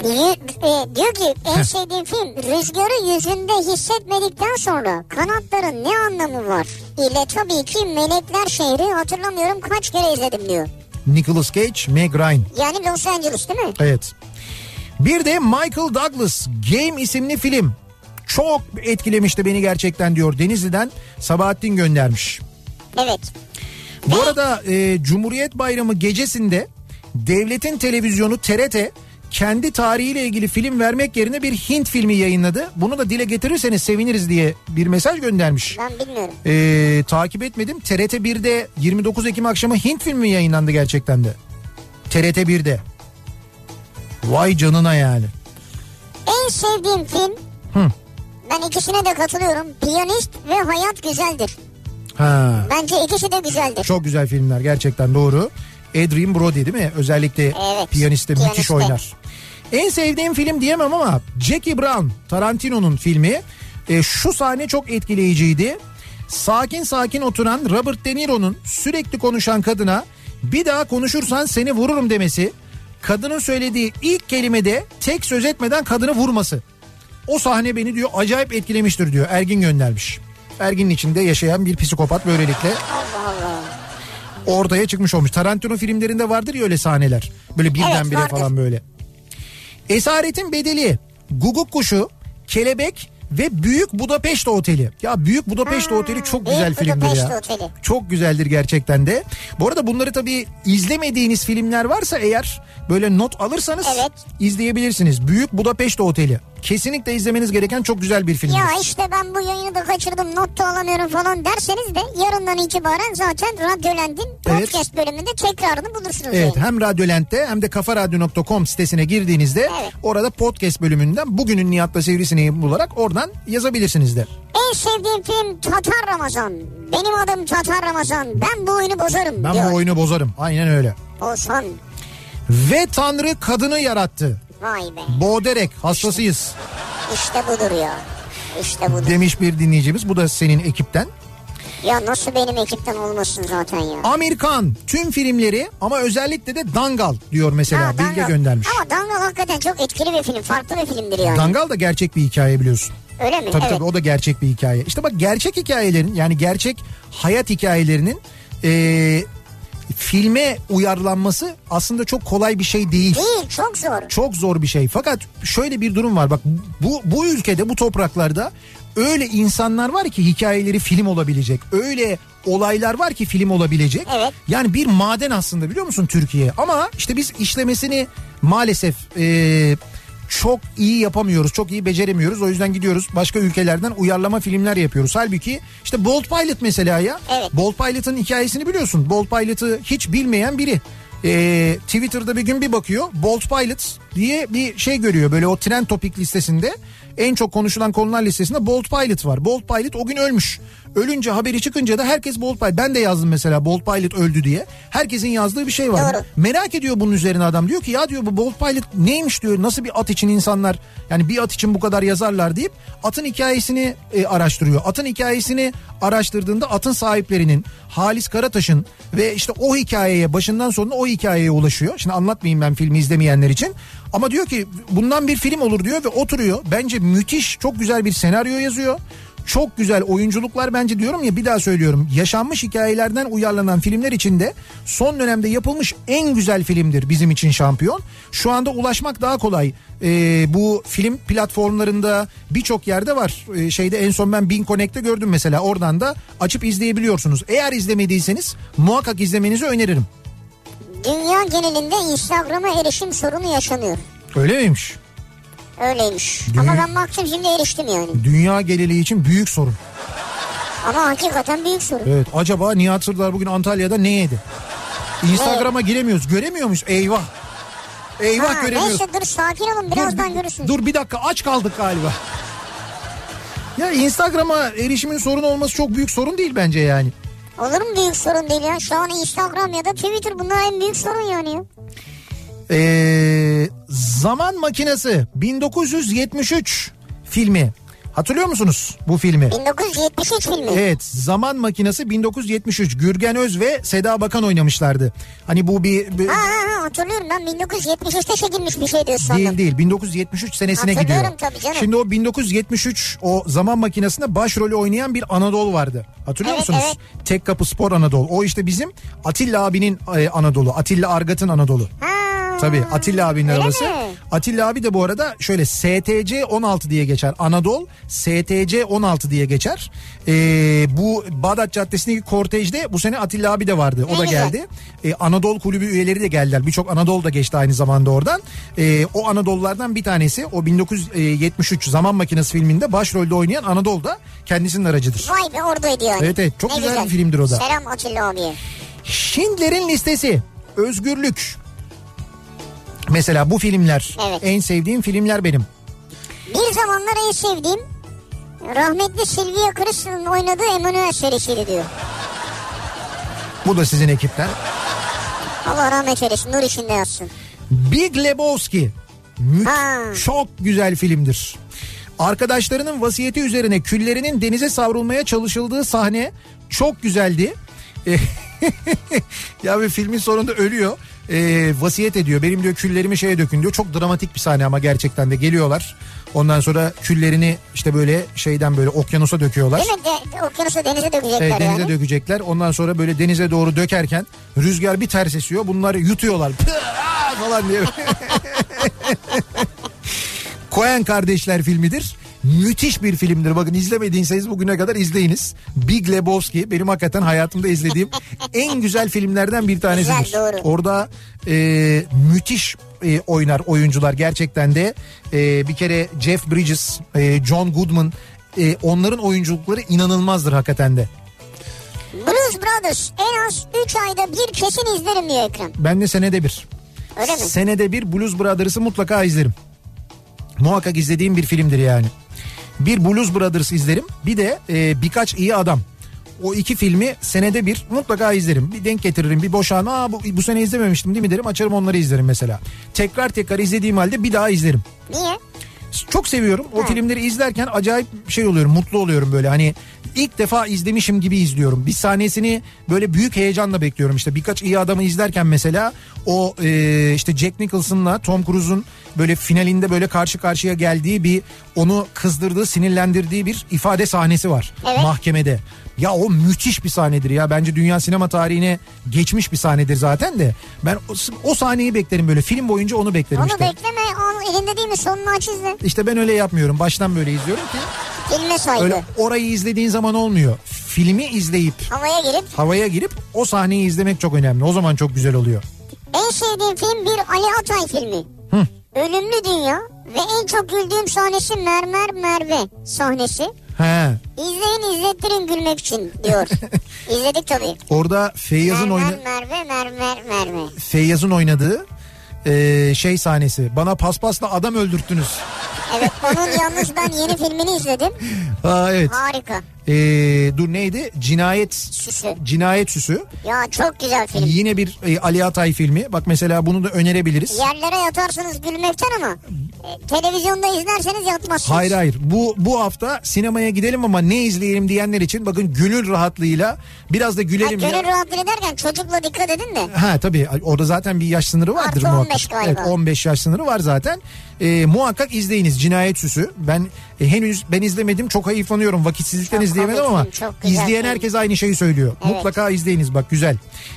Diyor, e, diyor ki en sevdiğim film rüzgarı yüzünde hissetmedikten sonra kanatların ne anlamı var? İle tabii ki Melekler Şehri hatırlamıyorum kaç kere izledim diyor. Nicholas Cage, Meg Ryan. Yani Los Angeles değil mi? Evet. Bir de Michael Douglas Game isimli film. Çok etkilemişti beni gerçekten diyor. Denizli'den Sabahattin göndermiş. Evet. Bu arada e, Cumhuriyet Bayramı gecesinde devletin televizyonu TRT kendi tarihiyle ilgili film vermek yerine bir Hint filmi yayınladı. Bunu da dile getirirseniz seviniriz diye bir mesaj göndermiş. Ben bilmiyorum. E, takip etmedim. TRT 1'de 29 Ekim akşamı Hint filmi yayınlandı gerçekten de. TRT 1'de. Vay canına yani. En sevdiğim film Hı. ben ikisine de katılıyorum. Piyanist ve Hayat Güzeldir. Ha. Bence ikisi de güzeldir. Çok güzel filmler gerçekten doğru. Adrian Brody değil mi? Özellikle Evet, piyaniste müthiş oynar. En sevdiğim film diyemem ama Jackie Brown Tarantino'nun filmi. E, şu sahne çok etkileyiciydi. Sakin sakin oturan Robert De Niro'nun sürekli konuşan kadına bir daha konuşursan seni vururum demesi. Kadının söylediği ilk kelimede tek söz etmeden kadını vurması. O sahne beni diyor acayip etkilemiştir diyor. Ergin göndermiş. Ergin'in içinde yaşayan bir psikopat böylelikle Allah Allah. ortaya çıkmış olmuş. Tarantino filmlerinde vardır ya öyle sahneler. Böyle birdenbire vardır. falan böyle. Esaretin bedeli, Guguk kuşu, kelebek ve Büyük Budapeşte Oteli. Ya Büyük Budapeşte Ha, Oteli çok Büyük güzel filmdir Budapeşte ya. Oteli. Çok güzeldir gerçekten de. Bu arada bunları tabii izlemediğiniz filmler varsa eğer böyle not alırsanız Evet. izleyebilirsiniz. Büyük Budapeşte Oteli. Kesinlikle izlemeniz gereken çok güzel bir film. Ya işte ben bu yayını da kaçırdım not da alamıyorum falan derseniz de yarından itibaren zaten Radyolent'in Evet. podcast bölümünde tekrarını bulursunuz. Evet yani. hem Radyolent'te hem de kafaradyo.com sitesine girdiğinizde Evet. orada podcast bölümünden bugünün Nihat'la Sivrisineği bularak oradan yazabilirsiniz de. En sevdiğim film Tatar Ramazan. Benim adım Tatar Ramazan. Ben bu oyunu bozarım Ben diyor. bu oyunu bozarım. Aynen öyle. Bozan. Ve Tanrı kadını yarattı. Vay be. Boğderek hastasıyız İşte budur ya. İşte budur. demiş bir dinleyicimiz. Bu da senin ekipten. Ya nasıl benim ekipten olmasın zaten ya. Amerikan tüm filmleri ama özellikle de Dangal diyor mesela Ha, Bilge Dangal. göndermiş. Ama Dangal hakikaten çok etkili bir film. Farklı bir filmdir yani. Dangal da gerçek bir hikaye biliyorsun. Öyle mi? Tabii evet. tabii o da gerçek bir hikaye. İşte bak gerçek hikayelerin yani gerçek hayat hikayelerinin eee, filme uyarlanması aslında çok kolay bir şey değil. Değil çok zor. Çok zor bir şey. Fakat şöyle bir durum var. Bak bu bu ülkede bu topraklarda öyle insanlar var ki hikayeleri film olabilecek. Öyle olaylar var ki film olabilecek. Evet. Yani bir maden aslında biliyor musun Türkiye? Ama işte biz işlemesini maalesef e, çok iyi yapamıyoruz. Çok iyi beceremiyoruz. O yüzden gidiyoruz başka ülkelerden uyarlama filmler yapıyoruz. Halbuki işte Bolt Pilot mesela ya. Evet. Bolt Pilot'ın hikayesini biliyorsun. Bolt Pilot'ı hiç bilmeyen biri. Ee, Twitter'da bir gün bir bakıyor Bolt Pilot diye bir şey görüyor böyle o trend topik listesinde en çok konuşulan konular listesinde Bolt Pilot var. Bolt Pilot o gün ölmüş. Ölünce haberi çıkınca da herkes Bolt Pilot. Ben de yazdım mesela Bolt Pilot öldü diye. Herkesin yazdığı bir şey var. Doğru. Merak ediyor bunun üzerine adam. Diyor ki ya diyor bu Bolt Pilot neymiş diyor. Nasıl bir at için insanlar yani bir at için bu kadar yazarlar deyip atın hikayesini e, araştırıyor. Atın hikayesini araştırdığında atın sahiplerinin Halis Karataş'ın ve işte o hikayeye başından sonuna o hikayeye ulaşıyor. Şimdi anlatmayayım ben filmi izlemeyenler için. Ama diyor ki bundan bir film olur diyor ve oturuyor. Bence müthiş çok güzel bir senaryo yazıyor. Çok güzel oyunculuklar bence diyorum ya bir daha söylüyorum. Yaşanmış hikayelerden uyarlanan filmler içinde son dönemde yapılmış en güzel filmdir bizim için şampiyon. Şu anda ulaşmak daha kolay. Ee, bu film platformlarında birçok yerde var. Ee, şeyde en son ben Bin Connect'te gördüm mesela. Oradan da açıp izleyebiliyorsunuz. Eğer izlemediyseniz muhakkak izlemenizi öneririm. Dünya genelinde Instagram'a erişim sorunu yaşanıyor. Öyle miymiş? Öyleymiş. Dünya- Ama ben baktım şimdi eriştim yani. Dünya geneli için büyük sorun. Ama hakikaten büyük sorun. Evet acaba Nihat Sırdar bugün Antalya'da ne yedi? Instagram'a giremiyoruz. Göremiyor muyuz? Eyvah. Eyvah Ha, göremiyoruz. neyse dur sakin olun Dur, birazdan bir- görürsünüz. Dur bir dakika aç kaldık galiba. Ya Instagram'a erişimin sorun olması çok büyük sorun değil bence yani. Olur mu büyük sorun değil ya? Şu an Instagram ya da Twitter bunlar en büyük sorun yani. ya. Ee, Zaman Makinesi 1973 filmi. Hatırlıyor musunuz bu filmi? 1973 filmi. Evet Zaman Makinesi 1973 Gürgen Öz ve Seda Bakan oynamışlardı. Hani bu bir, bir- Ha, ha, ha, hatırlıyorum ben 1973'te çekilmiş bir şey diyorsun değil değil 1973 senesine Hatırlıyorum gidiyor. tabii canım. Şimdi o 1973 o Zaman Makinesi'nde başrolü oynayan bir Anadolu vardı. Hatırlıyor Evet, musunuz? Tek Kapı Spor Anadolu. O işte bizim Atilla abinin e, Anadolu. Atilla Argat'ın Anadolu. Ha, Tabii Atilla abinin öyle arabası. mi? Atilla abi de bu arada şöyle STC 16 diye geçer. Anadolu STC 16 diye geçer. Ee, bu Bağdat Caddesi'ndeki kortejde bu sene Atilla abi de vardı. O Ne da güzel. geldi. Ee, Anadolu kulübü üyeleri de geldiler. Birçok Anadolu da geçti aynı zamanda oradan. Ee, o Anadolulardan bir tanesi o 1973 Zaman Makinesi filminde başrolde oynayan Anadolu da kendisinin aracıdır. Vay be oradaydı yani. Evet, evet, çok Ne güzel bir filmdir o da. Selam Atilla abiye. Schindler'in listesi. Özgürlük. Mesela bu filmler Evet. en sevdiğim filmler benim. Bir zamanlar en sevdiğim rahmetli Sylvia Kristal'ın oynadığı Emanuel serisiydi diyor. Bu da sizin ekipten. Allah rahmet eylesin nur içinde yatsın. Big Lebowski. Mü- Ha. Çok güzel filmdir. Arkadaşlarının vasiyeti üzerine küllerinin denize savrulmaya çalışıldığı sahne çok güzeldi. ya bir filmin sonunda ölüyor. Ee, vasiyet ediyor. Benim diyor küllerimi şeye dökün diyor. Çok dramatik bir sahne ama gerçekten de geliyorlar. Ondan sonra küllerini işte böyle şeyden böyle okyanusa döküyorlar. Mi? De, okyanusa denize dökecekler Evet, denize yani. dökecekler. Ondan sonra böyle denize doğru dökerken rüzgar bir ters esiyor. Bunları yutuyorlar. Falan diye. Koyan Kardeşler filmidir. Müthiş bir filmdir. Bakın izlemediyseniz bugüne kadar izleyiniz. Big Lebowski benim hakikaten hayatımda izlediğim en güzel filmlerden bir tanesidir. Güzel, doğru. Orada e, müthiş e, oynar oyuncular gerçekten de. E, bir kere Jeff Bridges, e, John Goodman e, onların oyunculukları inanılmazdır hakikaten de. Blues Brothers en az 3 ayda bir kesin izlerim diyor Ekrem. Ben de senede bir. Öyle mi? Senede bir Blues Brothers'ı mutlaka izlerim. Muhakkak izlediğim bir filmdir yani. Bir Blues Brothers izlerim bir de e, birkaç iyi adam. O iki filmi senede bir mutlaka izlerim. Bir denk getiririm bir boşanma. Aa, bu, bu sene izlememiştim değil mi derim açarım onları izlerim mesela. Tekrar tekrar izlediğim halde bir daha izlerim. Niye? Çok seviyorum. O filmleri izlerken acayip şey oluyorum. Mutlu oluyorum böyle. Hani ilk defa izlemişim gibi izliyorum. Bir sahnesini böyle büyük heyecanla bekliyorum. İşte birkaç iyi adamı izlerken mesela o e, işte Jack Nicholson'la Tom Cruise'un böyle finalinde böyle karşı karşıya geldiği bir onu kızdırdığı, sinirlendirdiği bir ifade sahnesi var Evet. mahkemede. Ya o müthiş bir sahnedir ya. Bence dünya sinema tarihine geçmiş bir sahnedir zaten de. Ben o, o sahneyi beklerim böyle. Film boyunca onu beklerim Onu işte. bekleme al elinde değil mi sonunu aç izle. İşte ben öyle yapmıyorum. Baştan böyle izliyorum ki Filme saygı. öyle orayı izlediğin zaman olmuyor. Filmi izleyip Havaya girip havaya girip o sahneyi izlemek çok önemli. O zaman çok güzel oluyor. en sevdiğim film bir Ali Atay filmi. Ölümlü Dünya ve en çok güldüğüm sahnesi Mermer Merve sahnesi. He. İzleyin izlettirin gülmek için diyor. İzledik tabii. Orada Feyyaz'ın Mermer oyna Merve Mermer Merve. Feyyaz'ın oynadığı e, şey sahnesi. Bana paspasla adam öldürttünüz. Evet onun yalnız ben yeni filmini izledim. Aa evet. Harika. E, dur neydi? Cinayet Süsü. Cinayet Süsü. Ya çok güzel film. Yine bir e, Ali Atay filmi. Bak mesela bunu da önerebiliriz. Yerlere yatarsınız gülmekten ama e, televizyonda izlerseniz yatmazsınız. Hayır hayır bu bu hafta sinemaya gidelim ama ne izleyelim diyenler için bakın gönül rahatlığıyla biraz da Ha, gülelim. ya. gönül rahatlığı derken çocukla dikkat edin de. Ha tabii orada zaten bir yaş sınırı vardır Artı muhakkak. 15 galiba. Evet 15 yaş sınırı var zaten. Ee, muhakkak izleyiniz Cinayet Süsü. Ben e, henüz ben izlemedim çok hayıflanıyorum vakitsizlikten Çok izleyemedim ama çok güzel izleyen herkes aynı şeyi söylüyor. Evet. Mutlaka izleyiniz bak güzel.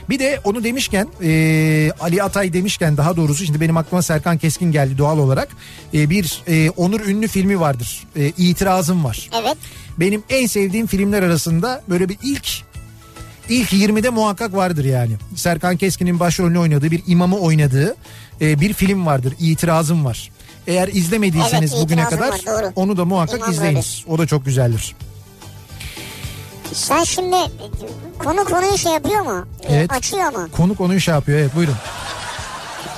Bir de onu demişken e, Ali Atay demişken daha doğrusu şimdi benim aklıma Serkan Keskin geldi doğal olarak. E, bir e, Onur Ünlü filmi vardır. E, İtirazım var. Evet. Benim en sevdiğim filmler arasında böyle bir ilk ilk 20'de muhakkak vardır yani. Serkan Keskin'in başrolünü oynadığı bir imamı oynadığı e, bir film vardır. İtirazım var. Eğer izlemediyseniz Evet, bugüne kadar var, doğru. onu da muhakkak İmam izleyiniz. O da çok güzeldir. Sen şimdi konu konuyu şey yapıyor mu? Evet. Açıyor mu? Konu konuyu şey yapıyor evet buyurun.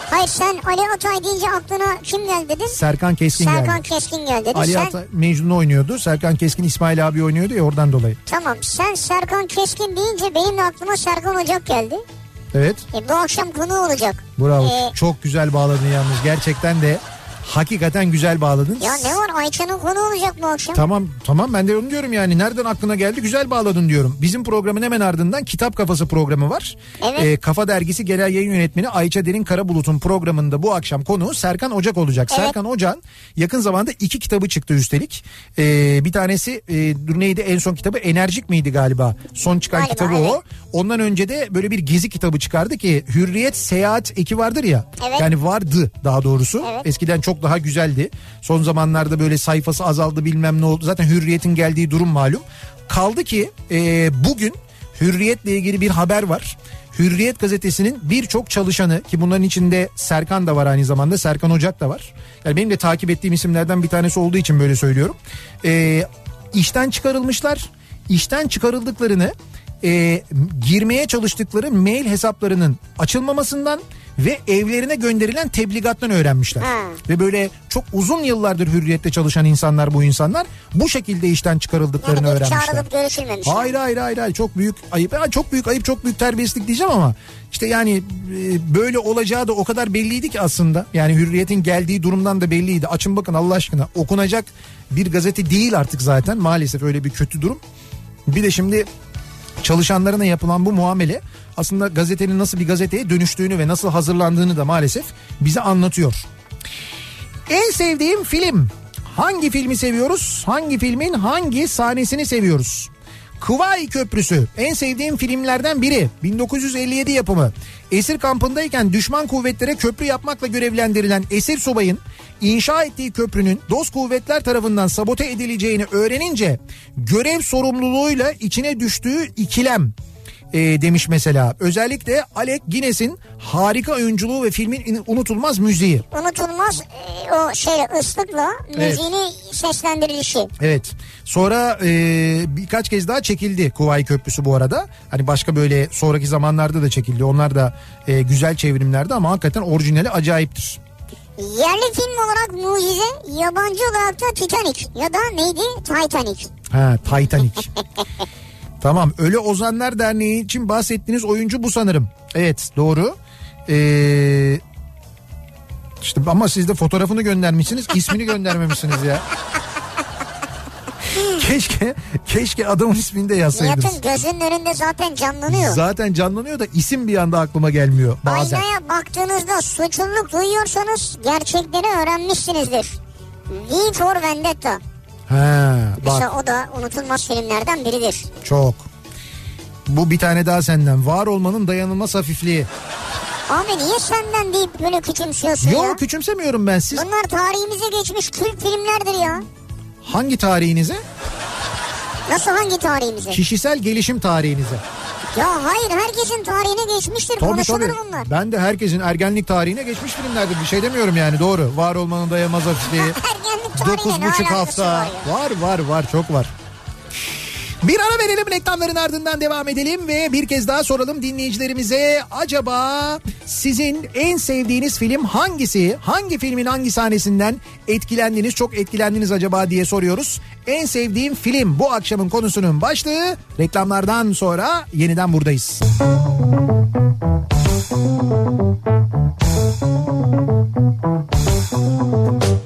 Hayır sen Ali Atay deyince aklına kim geldi dedin? Serkan Keskin Serkan geldi. Keskin geldi dedin. Ali sen, Atay Mecnun'u oynuyordu. Serkan Keskin İsmail abi oynuyordu ya oradan dolayı. Tamam sen Serkan Keskin deyince benim de aklıma Serkan Ocak geldi. Evet E, bu akşam konu olacak. bravo. Ee, Çok güzel bağladın yalnız. Gerçekten de hakikaten güzel bağladın. Ya ne var Ayça'nın konu olacak bu akşam. Tamam tamam ben de onu diyorum yani nereden aklına geldi güzel bağladın diyorum. Bizim programın hemen ardından Kitap Kafası programı var. Evet. Ee, Kafa Dergisi Genel Yayın Yönetmeni Ayça Derin Karabulut'un programında bu akşam konuğu Serkan Ocak olacak. Evet. Serkan Ocak'ın yakın zamanda iki kitabı çıktı üstelik. Ee, bir tanesi e, dur neydi en son kitabı Enerjik miydi galiba? Son çıkan Galiba, kitabı evet. o. Ondan önce de böyle bir gezi kitabı çıkardı ki Hürriyet Seyahat Eki vardır ya. Evet. Yani vardı daha doğrusu. Evet. Eskiden çok daha güzeldi. Son zamanlarda böyle sayfası azaldı bilmem ne oldu. Zaten Hürriyet'in geldiği durum malum. Kaldı ki e, bugün Hürriyet'le ilgili bir haber var. Hürriyet gazetesinin birçok çalışanı ki bunların içinde Serkan da var aynı zamanda Serkan Ocak da var. Yani benim de takip ettiğim isimlerden bir tanesi olduğu için böyle söylüyorum. E, işten çıkarılmışlar. İşten çıkarıldıklarını e, girmeye çalıştıkları mail hesaplarının açılmamasından ve evlerine gönderilen tebligattan öğrenmişler. Ha. Ve böyle çok uzun yıllardır hürriyette çalışan insanlar bu insanlar bu şekilde işten çıkarıldıklarını Yani öğrenmişler. çağrılıp. Hayır hayır hayır hayır çok büyük ayıp. Ya çok büyük ayıp çok büyük terbiyesizlik diyeceğim ama işte yani e, böyle olacağı da o kadar belliydi ki aslında. Yani hürriyetin geldiği durumdan da belliydi. Açın bakın Allah aşkına okunacak bir gazete değil artık zaten maalesef öyle bir kötü durum. Bir de şimdi çalışanlarına yapılan bu muamele aslında gazetenin nasıl bir gazeteye dönüştüğünü ve nasıl hazırlandığını da maalesef bize anlatıyor. En sevdiğim film. Hangi filmi seviyoruz? Hangi filmin hangi sahnesini seviyoruz? Kıvay Köprüsü en sevdiğim filmlerden biri. 1957 yapımı. Esir kampındayken düşman kuvvetlere köprü yapmakla görevlendirilen esir subayın inşa ettiği köprünün dost kuvvetler tarafından sabote edileceğini öğrenince görev sorumluluğuyla içine düştüğü ikilem e, demiş mesela. Özellikle Alec Guinness'in harika oyunculuğu ve filmin in- unutulmaz müziği. Unutulmaz e, o şey ıslıkla Evet. müziğini seslendirilişi. Evet. Sonra e, birkaç kez daha çekildi Kuvayi Köprüsü bu arada. Hani başka böyle sonraki zamanlarda da çekildi. Onlar da e, güzel çevrimlerdi ama hakikaten orijinali acayiptir. Yerli film olarak mucize, yabancı olarak da Titanic ya da neydi? Titanic. Ha Titanic. tamam Ölü Ozanlar Derneği için bahsettiğiniz oyuncu bu sanırım. Evet doğru. Ee, işte ama siz de fotoğrafını göndermişsiniz ismini göndermemişsiniz ya. keşke keşke adamın ismini de yazsaydınız. Nihat'ın gözünün önünde zaten canlanıyor. Zaten canlanıyor da isim bir anda aklıma gelmiyor bazen. Aynaya baktığınızda suçluluk duyuyorsanız gerçekleri öğrenmişsinizdir. V for Vendetta. Ha, bak Mesela o da unutulmaz filmlerden biridir. çok. Bu bir tane daha senden. Var olmanın dayanılmaz hafifliği. Abi niye senden deyip böyle küçümsüyorsun ya? Yok küçümsemiyorum ben. Siz Bunlar tarihimize geçmiş kült filmlerdir ya. hangi tarihinize? Nasıl hangi tarihimize? Kişisel gelişim tarihinize. Ya hayır herkesin tarihine geçmiştir Tabii konuşulur tabii. bunlar. Ben de herkesin ergenlik tarihine geçmiş filmlerdir. Bir şey demiyorum yani doğru. Var olmanın dayanılmaz hafifliği. Ergenlik tarihine ne buçuk alakası hafta. var ya? Var var var çok var. Bir ara verelim reklamların ardından devam edelim ve bir kez daha soralım dinleyicilerimize. Acaba sizin en sevdiğiniz film hangisi? Hangi filmin hangi sahnesinden etkilendiniz, çok etkilendiniz acaba diye soruyoruz. En sevdiğim film bu akşamın konusunun başlığı. Reklamlardan sonra yeniden buradayız. Kafa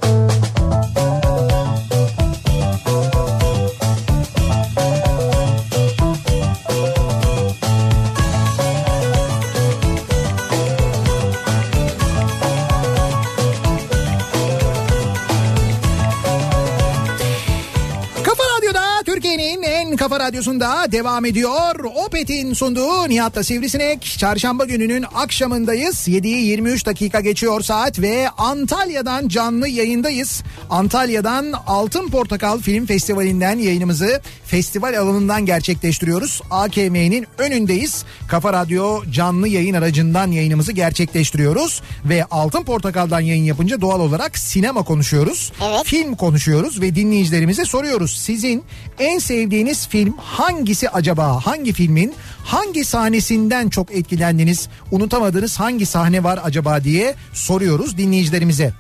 radyosunda devam ediyor. Opet'in sunduğu Nihat'la Sivrisinek. Çarşamba gününün akşamındayız. 7'yi 23 dakika geçiyor saat ve Antalya'dan canlı yayındayız. Antalya'dan Altın Portakal Film Festivali'nden yayınımızı festival alanından gerçekleştiriyoruz. AKM'nin önündeyiz. Kafa Radyo canlı yayın aracından yayınımızı gerçekleştiriyoruz. Ve Altın Portakal'dan yayın yapınca doğal olarak sinema konuşuyoruz. Evet. Film konuşuyoruz ve dinleyicilerimize soruyoruz. Sizin en sevdiğiniz film hangisi acaba? Hangi filmin hangi sahnesinden çok etkilendiniz? Unutamadığınız hangi sahne var acaba diye soruyoruz dinleyicilerimize.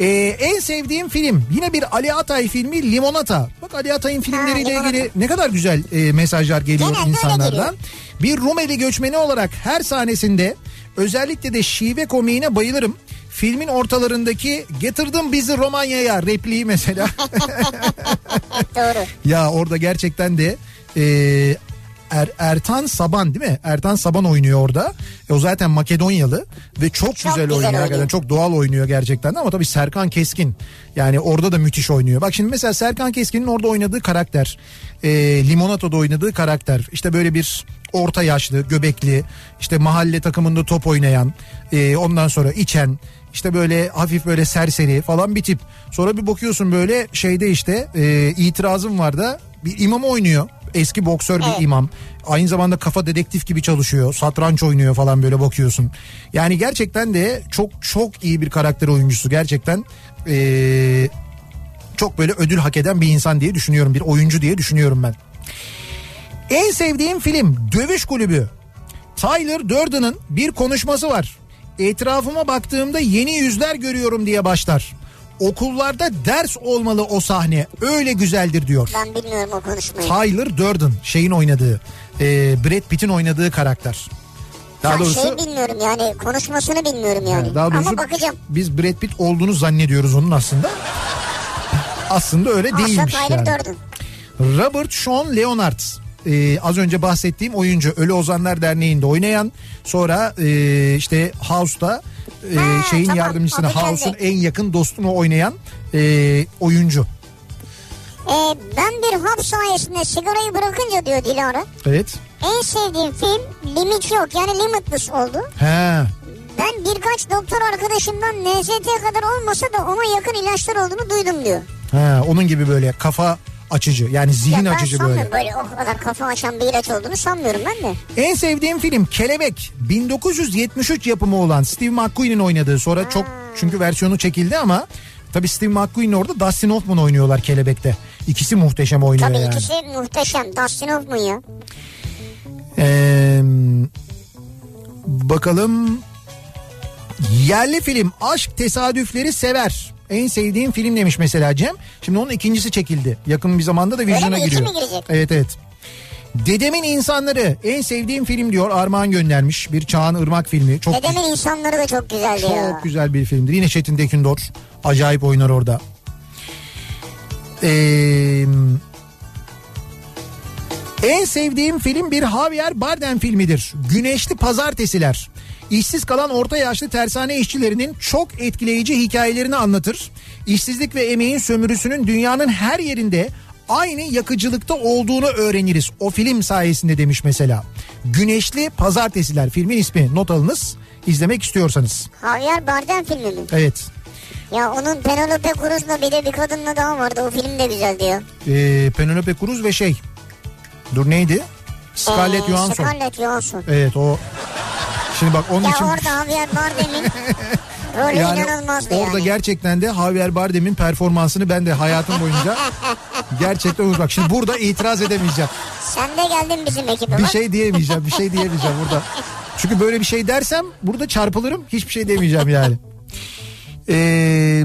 Ee, en sevdiğim film yine bir Ali Atay filmi Limonata. Bak Ali Atay'ın filmleriyle ilgili ne kadar güzel e, mesajlar geliyor öyle insanlardan. Bir Rumeli göçmeni olarak her sahnesinde özellikle de şive komiğine bayılırım. Filmin ortalarındaki getirdim bizi Romanya'ya repliği mesela. Doğru. ya orada gerçekten de e, Er- Ertan Saban değil mi? Ertan Saban oynuyor orada. E, o zaten Makedonyalı ve çok, Çok güzel, güzel oynuyor. oynuyor. Hakikaten çok doğal oynuyor gerçekten de ama tabii Serkan Keskin yani orada da müthiş oynuyor. Bak şimdi mesela Serkan Keskin'in orada oynadığı karakter, e, Limonato'da oynadığı karakter işte böyle bir orta yaşlı, göbekli, işte mahalle takımında top oynayan, e, ondan sonra içen, işte böyle hafif böyle serseri falan bir tip. Sonra bir bakıyorsun böyle şeyde işte e, itirazım var da bir imam oynuyor. Eski boksör bir Evet. imam. Aynı zamanda kafa dedektif gibi çalışıyor. Satranç oynuyor falan böyle bakıyorsun. Yani gerçekten de çok çok iyi bir karakter oyuncusu. Gerçekten e, çok böyle ödül hak eden bir insan diye düşünüyorum. Bir oyuncu diye düşünüyorum ben. En sevdiğim film Dövüş Kulübü. Tyler Durden'ın bir konuşması var. Etrafıma baktığımda yeni yüzler görüyorum diye başlar. Okullarda ders olmalı o sahne. Öyle güzeldir diyor. Ben bilmiyorum o konuşmayı. Tyler Durden şeyin oynadığı, e, Brad Pitt'in oynadığı karakter. Daha Ben doğrusu şey bilmiyorum yani konuşmasını bilmiyorum yani. daha doğrusu Ama bakacağım. biz Brad Pitt olduğunu zannediyoruz onun aslında. Aslında öyle Aslında değilmiş Tyler yani. Durden. Robert Sean Leonard e, az önce bahsettiğim oyuncu Ölü Ozanlar Derneği'nde oynayan sonra e, işte House'da e, Ha, şeyin tamam, yardımcısını House'un en yakın dostunu oynayan e, oyuncu. Ee, ben bir hap sayesinde sigarayı bırakınca diyor Dilara. Evet. En sevdiğim film Limit yok yani Limitless oldu. He. Ben birkaç doktor arkadaşımdan NZT kadar olmasa da ona yakın ilaçlar olduğunu duydum diyor. He, onun gibi böyle kafa açıcı. Yani zihin Ya ben açıcı sanmıyorum böyle. böyle. o kadar kafa açan bir ilaç olduğunu sanmıyorum ben de. En sevdiğim film Kelebek. 1973 yapımı olan Steve McQueen'in oynadığı. Sonra çok çünkü versiyonu çekildi ama tabii Steve McQueen orada Dustin Hoffman oynuyorlar Kelebek'te. İkisi muhteşem oynuyor Tabii yani. ikisi muhteşem. Dustin Hoffman ya. Ee, bakalım yerli film Aşk Tesadüfleri Sever. En sevdiğim film demiş mesela Cem. Şimdi onun ikincisi çekildi. Yakın bir zamanda da vizyona giriyor. Evet evet. Dedemin İnsanları en sevdiğim film diyor Armağan göndermiş. Bir Çağan Irmak filmi. Çok Dedemin insanları da çok güzeldi ya. çok güzel bir filmdir. Yine Çetin Tekindor. Acayip oynar orada. Ee, en sevdiğim film bir Javier Bardem filmidir. Güneşli Pazartesiler. İşsiz kalan orta yaşlı tersane işçilerinin çok etkileyici hikayelerini anlatır. İşsizlik ve emeğin sömürüsünün dünyanın her yerinde aynı yakıcılıkta olduğunu öğreniriz. O film sayesinde demiş mesela. Güneşli Pazartesiler filmin ismi not alınız izlemek istiyorsanız. Javier Bardem filmi mi? Evet. Ya onun Penelope Cruz'la bir de bir kadınla daha vardı. O film de güzeldi ya. Ee, Penelope Cruz ve şey. Dur neydi? Scarlett Ee, Johansson. Scarlett Johansson. Evet o. Şimdi bak onun Ya için orada Javier Bardem'in rolü yani inanılmazdı orada yani. gerçekten de Javier Bardem'in performansını ben de hayatım boyunca gerçekten bak şimdi burada itiraz edemeyeceğim. Sen de geldin bizim ekibe Bir şey diyemeyeceğim. Bir şey diyemeyeceğim burada. Çünkü böyle bir şey dersem burada çarpılırım. Hiçbir şey demeyeceğim yani. Ee,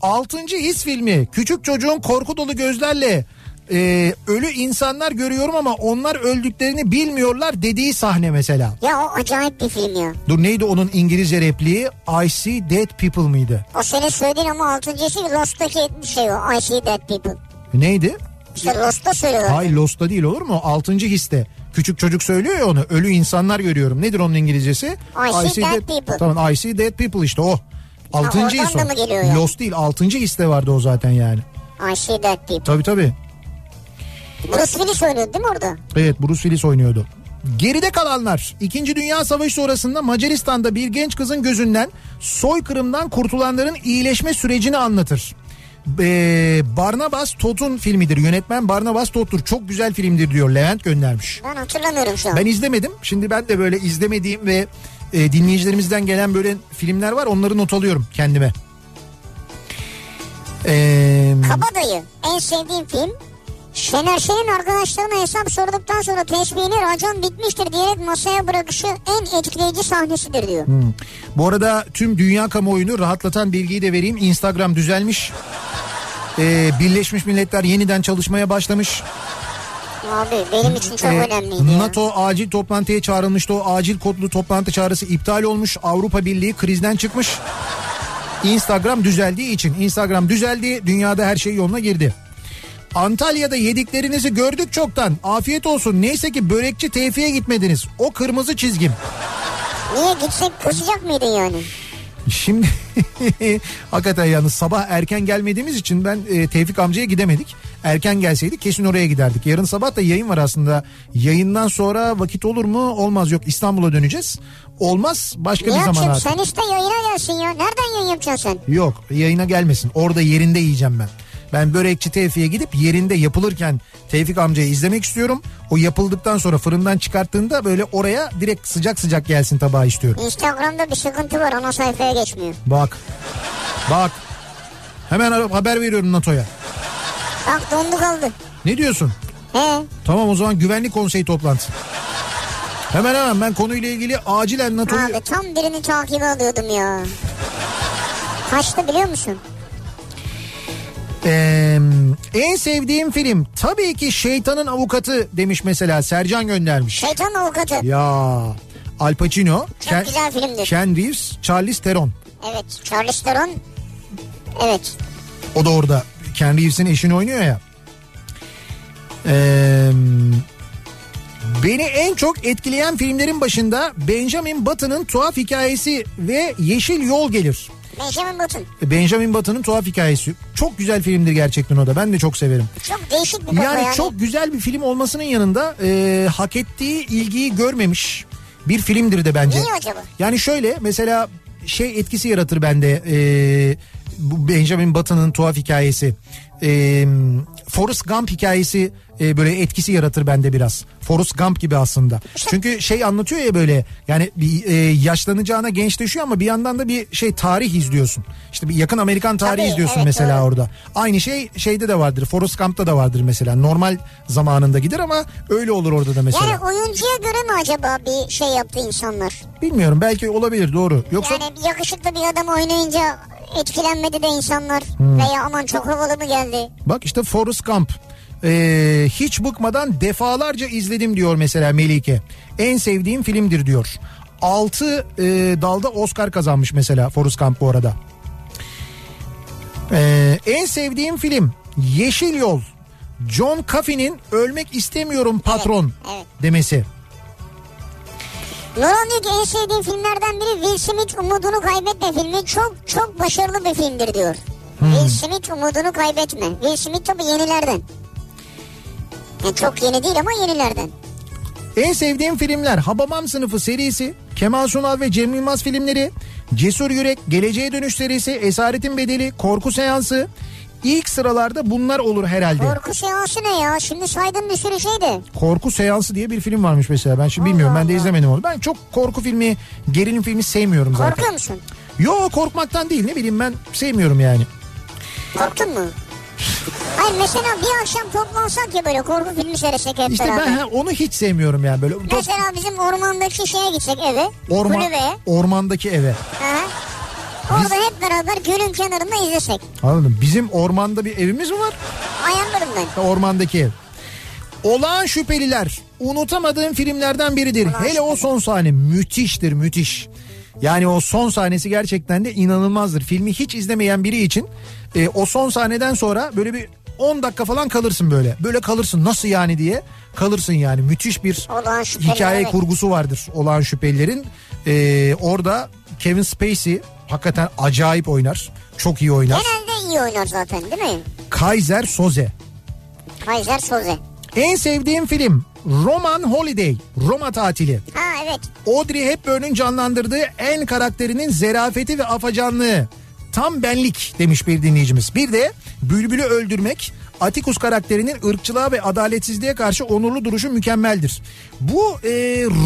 altıncı his filmi. Küçük çocuğun korku dolu gözlerle e, ölü insanlar görüyorum ama onlar öldüklerini bilmiyorlar dediği sahne mesela. Ya o acayip bir film ya. Dur neydi onun İngilizce repliği? I see dead people mıydı? O senin söylediğin ama altıncısı Lost'taki şey o. I see dead people. Neydi? İşte Lost'ta söylüyorlar. Hayır Lost'ta değil olur mu? Altıncı histe. Küçük çocuk söylüyor ya onu. Ölü insanlar görüyorum. Nedir onun İngilizcesi? I see dead people. Tamam I see dead people işte o. Altıncı his o. yani? Lost değil altıncı histe vardı o zaten yani. I see dead people. Tabii tabii. Bruce Willis oynuyordu değil mi orada? Evet Bruce Willis oynuyordu. Geride kalanlar 2. Dünya Savaşı sonrasında Macaristan'da bir genç kızın gözünden soykırımdan kurtulanların iyileşme sürecini anlatır. Ee, Barnabas Tot'un filmidir. Yönetmen Barnabas Tot'tur. Çok güzel filmdir diyor. Levent göndermiş. Ben hatırlamıyorum şu an. Ben izlemedim. Şimdi ben de böyle izlemediğim ve e, dinleyicilerimizden gelen böyle filmler var. Onları not alıyorum kendime. Ee, Kabadayı en sevdiğim film. Şener Şen'in arkadaşlarına hesap sorduktan sonra tesbihini racon bitmiştir diyerek masaya bırakışı en etkileyici sahnesidir diyor. bu arada tüm dünya kamuoyunu rahatlatan bilgiyi de vereyim. Instagram düzelmiş. Ee, Birleşmiş Milletler yeniden çalışmaya başlamış. Abi benim için çok Ee, önemliydi ya. NATO acil toplantıya çağrılmıştı. O acil kodlu toplantı çağrısı iptal olmuş. Avrupa Birliği krizden çıkmış. Instagram düzeldiği için. Instagram düzeldi. Dünyada her şey yoluna girdi. Antalya'da yediklerinizi gördük çoktan. Afiyet olsun. Neyse ki börekçi Tevfik'e gitmediniz. O kırmızı çizgim. Niye gitsek kızacak mıydın yani? Şimdi hakikaten yalnız sabah erken gelmediğimiz için ben e, Tevfik amcaya gidemedik. Erken gelseydik kesin oraya giderdik. Yarın sabah da yayın var aslında. Yayından sonra vakit olur mu? Olmaz yok İstanbul'a döneceğiz. Olmaz başka bir zaman artık. sen işte yayına gelsin ya. Nereden yayın yapacaksın? Yok yayına gelmesin. Orada yerinde yiyeceğim ben. Ben börekçi Tevfik'e gidip yerinde yapılırken Tevfik amcayı izlemek istiyorum. O yapıldıktan sonra fırından çıkarttığında böyle oraya direkt sıcak sıcak gelsin tabağı istiyorum. Instagram'da bir sıkıntı var ana sayfaya geçmiyor. Bak. Bak. Hemen haber veriyorum NATO'ya. Bak dondu kaldı. Ne diyorsun? He. Tamam o zaman güvenlik konseyi toplantısı. Hemen hemen ben konuyla ilgili acilen NATO'yu... Abi tam birini takibe alıyordum ya. Kaçtı biliyor musun? Ee, en sevdiğim film tabii ki Şeytanın Avukatı demiş mesela Sercan göndermiş. Şeytan avukatı. Ya Al Pacino, Çok güzel filmdir. Ken Reeves, Charlize Theron. Evet Charles Theron. Evet. O da orada Ken Reeves'in eşini oynuyor ya. Ee, beni en çok etkileyen filmlerin başında Benjamin Button'ın tuhaf hikayesi ve Yeşil Yol gelir. Benjamin Button. Benjamin Button'ın tuhaf hikayesi. Çok güzel filmdir gerçekten o da. Ben de çok severim. Çok değişik bir kafa Yani, yani. çok güzel bir film olmasının yanında e, hak ettiği ilgiyi görmemiş bir filmdir de bence. Niye acaba? Yani şöyle mesela şey etkisi yaratır bende. E, bu Benjamin Button'ın tuhaf hikayesi. Ee, Forrest Gump hikayesi e, böyle etkisi yaratır bende biraz. Forrest Gump gibi aslında. Çünkü şey anlatıyor ya böyle yani bir e, yaşlanacağına gençleşiyor ama bir yandan da bir şey tarih izliyorsun. İşte bir yakın Amerikan tarihi Tabii, izliyorsun evet, mesela doğru. orada. Aynı şey şeyde de vardır. Forrest Gump'ta da vardır mesela. Normal zamanında gider ama öyle olur orada da mesela. Yani oyuncuya göre mi acaba bir şey yaptı insanlar? Bilmiyorum belki olabilir doğru. Yoksa Yani yakışıklı bir adam oynayınca etkilenmedi de insanlar. Hmm. Veya aman çok havalı mı geldi? Bak işte Forrest Gump. Ee, hiç bıkmadan defalarca izledim diyor mesela Melike. En sevdiğim filmdir diyor. 6 dalda Oscar kazanmış mesela Forrest Gump bu arada. Ee, en sevdiğim film Yeşil Yol. John Coffey'nin Ölmek istemiyorum patron evet. demesi. Nurhan diyor ki en sevdiğim filmlerden biri Will Smith Umudunu Kaybetme filmi. Çok çok başarılı bir filmdir diyor. Hmm. Will Smith Umudunu Kaybetme. Will Smith tabii yenilerden. Yani çok yeni değil ama yenilerden. En sevdiğim filmler Hababam Sınıfı serisi, Kemal Sunal ve Cem Yılmaz filmleri, Cesur Yürek, Geleceğe Dönüş serisi, Esaretin Bedeli, Korku Seansı. İlk sıralarda bunlar olur herhalde. Korku seansı ne ya? Şimdi saydın bir sürü şey de. Korku Seansı diye bir film varmış mesela. Ben şimdi bilmiyorum. Ben de Allah. izlemedim onu. Ben çok korku filmi, gerilim filmi sevmiyorum zaten. Korkuyor musun? Yo korkmaktan değil ne bileyim ben sevmiyorum yani. Korktun mu? Hayır mesela bir akşam toplansak ya böyle korku filmi seyretsek hep İşte beraber. ben ha, onu hiç sevmiyorum yani böyle. Mesela bizim ormandaki şeye gitsek eve. Orman, Kulübeye. ormandaki eve. Hı. Orada hep beraber gölün kenarında izlesek. Anladım. Bizim ormanda bir evimiz mi var? Ayarlarım ben. Ormandaki ev. Olağan şüpheliler. Unutamadığım filmlerden biridir. Hele o son sahne müthiştir müthiş. Yani o son sahnesi gerçekten de inanılmazdır. Filmi hiç izlemeyen biri için e, o son sahneden sonra böyle bir 10 dakika falan kalırsın böyle. Böyle kalırsın nasıl yani diye kalırsın yani. Müthiş bir hikaye evet. kurgusu vardır olağan şüphelilerin. E, orada Kevin Spacey hakikaten acayip oynar. Çok iyi oynar. Genelde iyi oynar zaten değil mi? Kaiser Soze. Kaiser Soze. En sevdiğim film Roman Holiday, Roma tatili. Ha evet. Audrey Hepburn'un canlandırdığı en karakterinin zerafeti ve afacanlığı. Tam benlik demiş bir dinleyicimiz. Bir de Bülbül'ü öldürmek Atikus karakterinin ırkçılığa ve adaletsizliğe karşı onurlu duruşu mükemmeldir. Bu e,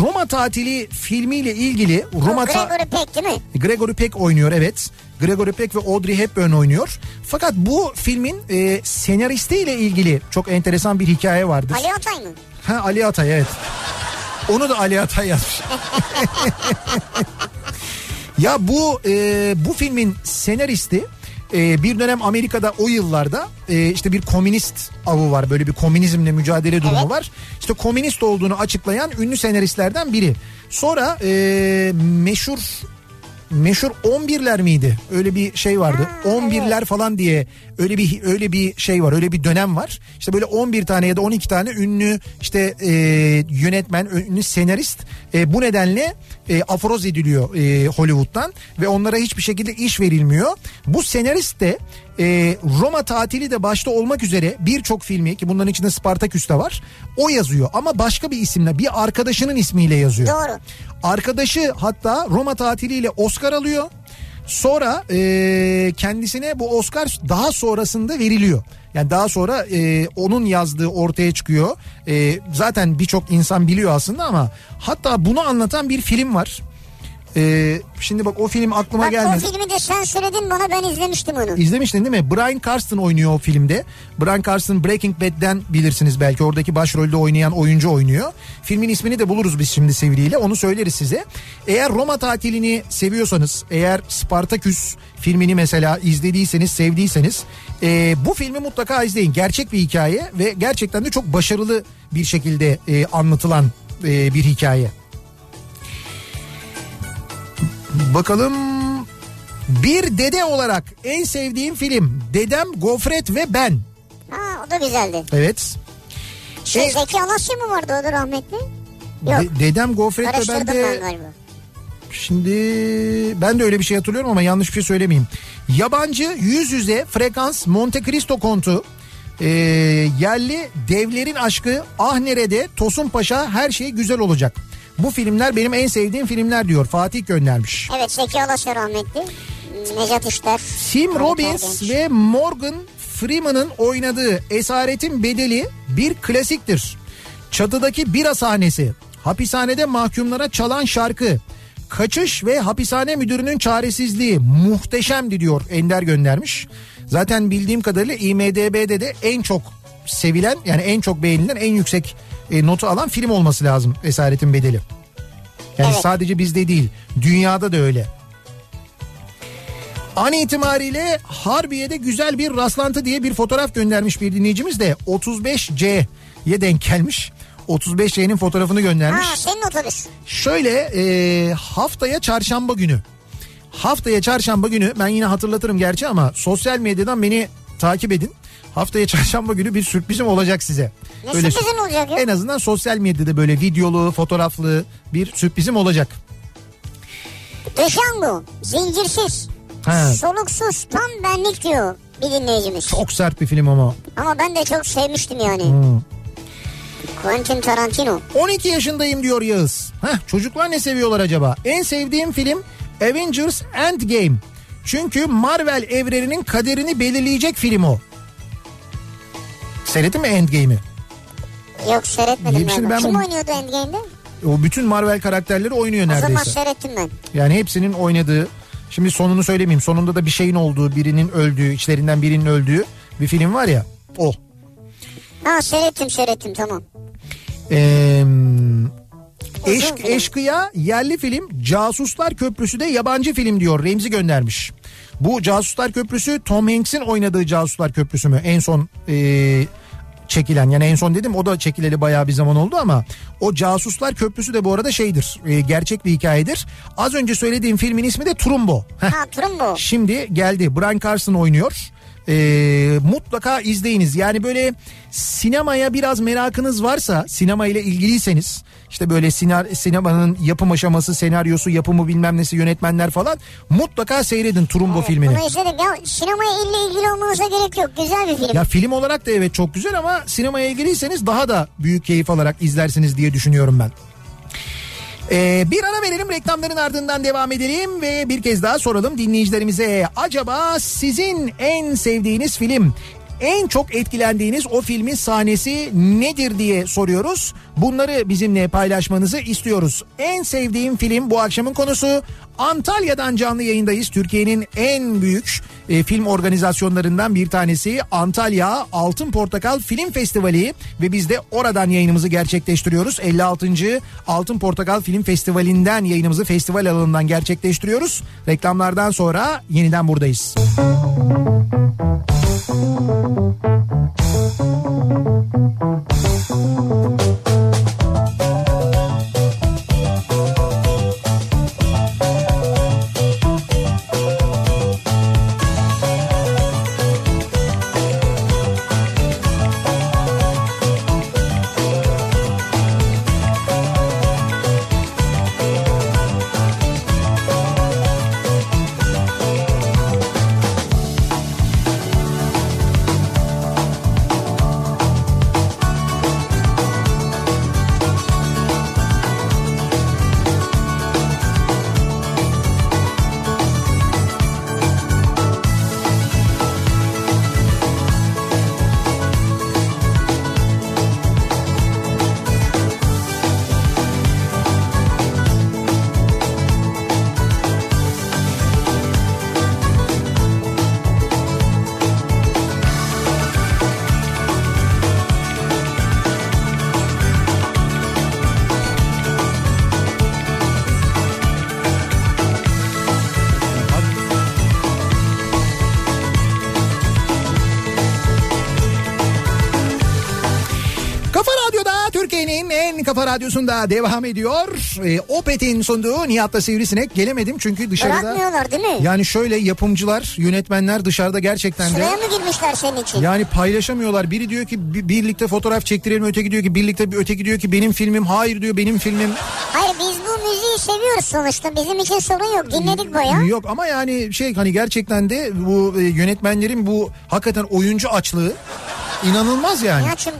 Roma tatili filmiyle ilgili Roma O Gregory Peck değil mi? Gregory Peck oynuyor evet. Gregory Peck ve Audrey Hepburn oynuyor. Fakat bu filmin e, senaristiyle ilgili çok enteresan bir hikaye vardır. Ali Atay mı? Ha Ali Atay evet. Onu da Ali Atay yazmış. ya bu e, bu filmin senaristi e, bir dönem Amerika'da o yıllarda e, işte bir komünist avı var. Böyle bir komünizmle mücadele durumu Evet. var. İşte komünist olduğunu açıklayan ünlü senaristlerden biri. Sonra e, meşhur meşhur 11'ler miydi? Öyle bir şey vardı. Ha, 11'ler falan diye öyle bir öyle bir şey var. Öyle bir dönem var. İşte böyle 11 tane ya da 12 tane ünlü işte e, yönetmen, ünlü senarist e, bu nedenle e, aforoz ediliyor e, Hollywood'dan ve onlara hiçbir şekilde iş verilmiyor. Bu senarist de e, Roma tatili de başta olmak üzere birçok filmi ki bunların içinde Spartaküs de var. O yazıyor ama başka bir isimle bir arkadaşının ismiyle yazıyor. Doğru. Arkadaşı hatta Roma tatiliyle Oscar alıyor. Sonra e, kendisine bu Oscar daha sonrasında veriliyor. Yani daha sonra e, onun yazdığı ortaya çıkıyor. E, zaten birçok insan biliyor aslında ama hatta bunu anlatan bir film var. E, şimdi bak o film aklıma Bak gelmedi. o filmi de sen söyledin bana ben izlemiştim onu. İzlemiştin değil mi? Brian Carston oynuyor o filmde. Brian Carston Breaking Bad'den bilirsiniz belki. Oradaki başrolde oynayan oyuncu oynuyor. Filmin ismini de buluruz biz şimdi sevgiliyle. Onu söyleriz size. Eğer Roma tatilini seviyorsanız, eğer Spartaküs filmini mesela izlediyseniz, sevdiyseniz e, bu filmi mutlaka izleyin. Gerçek bir hikaye ve gerçekten de çok başarılı bir şekilde e, anlatılan e, bir hikaye. Bakalım bir dede olarak en sevdiğim film Dedem Gofret ve Ben. Ha o da güzeldi. Evet. Şey E- Zeki Alasya mı vardı o da rahmetli? Yok. De- Dedem Gofret ve Ben ben de galiba. şimdi ben de öyle bir şey hatırlıyorum ama yanlış bir şey söylemeyeyim. Yabancı yüz yüze frekans Monte Cristo kontu e, yerli devlerin aşkı ah nerede Tosun Paşa her şey güzel olacak. Bu filmler benim en sevdiğim filmler diyor Fatih göndermiş. Evet Zeki Alasya rahmetli. Necat İşler. Halit Robbins Ergenç. ve Morgan Freeman'ın oynadığı Esaretin Bedeli bir klasiktir. Çatıdaki bira sahnesi, hapishanede mahkumlara çalan şarkı, kaçış ve hapishane müdürünün çaresizliği muhteşemdi diyor Ender göndermiş. Zaten bildiğim kadarıyla IMDB'de de en çok sevilen yani en çok beğenilen en yüksek e, notu alan film olması lazım Esaretin Bedeli. Yani Evet. sadece bizde değil dünyada da öyle. An itibariyle Harbiye'de güzel bir rastlantı diye bir fotoğraf göndermiş bir dinleyicimiz de 35C'ye denk gelmiş. 35C'nin fotoğrafını göndermiş. Ha senin otobüs. Şöyle e, haftaya çarşamba günü. Haftaya çarşamba günü ben yine hatırlatırım gerçi ama sosyal medyadan beni takip edin. Haftaya çarşamba günü bir sürprizim olacak size. Ne Öyle- sürprizin olacak ya? En azından sosyal medyada böyle videolu, fotoğraflı bir sürprizim olacak. Django. Zincirsiz. Ha. Soluksuz. Tam benlik diyor bir dinleyicimiz. Çok sert bir film ama. Ama ben de çok sevmiştim yani. Hmm. Quentin Tarantino. 12 yaşındayım diyor Yağız. Heh, çocuklar ne seviyorlar acaba? En sevdiğim film Avengers Endgame. Çünkü Marvel evreninin kaderini belirleyecek film o. Seyrettin mi Endgame'i? Yok seyretmedim Şimdi ben Kim bu- oynuyordu Endgame'de? O bütün Marvel karakterleri oynuyor O zaman neredeyse. seyrettim ben. Yani hepsinin oynadığı, şimdi sonunu söylemeyeyim. Sonunda da bir şeyin olduğu, birinin öldüğü, içlerinden birinin öldüğü bir film var ya. O. Ha seyrettim seyrettim tamam. Ee, Eşk. Eşkıya yerli film Casuslar Köprüsü de yabancı film diyor Remzi göndermiş. Bu Casuslar Köprüsü Tom Hanks'in oynadığı Casuslar Köprüsü mü en son ee, çekilen yani en son dedim o da çekileli bayağı bir zaman oldu ama o Casuslar Köprüsü de bu arada şeydir ee, gerçek bir hikayedir. Az önce söylediğim filmin ismi de Trumbo. Ha Trumbo. Şimdi geldi. Brian Carson oynuyor. Ee, mutlaka izleyiniz. Yani böyle sinemaya biraz merakınız varsa, sinema ile ilgiliyseniz, işte böyle siner, sinemanın yapım aşaması, senaryosu, yapımı bilmem nesi, yönetmenler falan mutlaka seyredin Trumbo filmini. Bunu izledik ya sinemaya ille ilgili olmanıza gerek yok. Güzel bir film. Ya film olarak da evet çok güzel ama sinemaya ilgiliyseniz daha da büyük keyif alarak izlersiniz diye düşünüyorum ben. Ee, bir ara verelim reklamların ardından devam edelim ve bir kez daha soralım dinleyicilerimize. Acaba sizin en sevdiğiniz film en çok etkilendiğiniz o filmin sahnesi nedir diye soruyoruz. Bunları bizimle paylaşmanızı istiyoruz. En sevdiğim film bu akşamın konusu. Antalya'dan canlı yayındayız. Türkiye'nin en büyük e, film organizasyonlarından bir tanesi Antalya Altın Portakal Film Festivali ve biz de oradan yayınımızı gerçekleştiriyoruz. 56. Altın Portakal Film Festivali'nden yayınımızı festival alanından gerçekleştiriyoruz. Reklamlardan sonra yeniden buradayız. Kafa kafa radyosunda devam ediyor. Ee, Opet'in sunduğu Nihat'la Sivrisinek gelemedim çünkü dışarıda... Bırakmıyorlar değil mi? Yani şöyle yapımcılar, yönetmenler dışarıda gerçekten de... Sıraya mı girmişler senin için? Yani paylaşamıyorlar. Biri diyor ki "Bir- birlikte fotoğraf çektirelim, öteki diyor ki birlikte öteki diyor ki benim filmim. Hayır diyor benim filmim. Hayır biz bu müziği seviyoruz sonuçta. Bizim için sorun yok. Dinledik baya. Yok ama yani şey hani gerçekten de bu e, yönetmenlerin bu hakikaten oyuncu açlığı inanılmaz yani. Nihat'cığım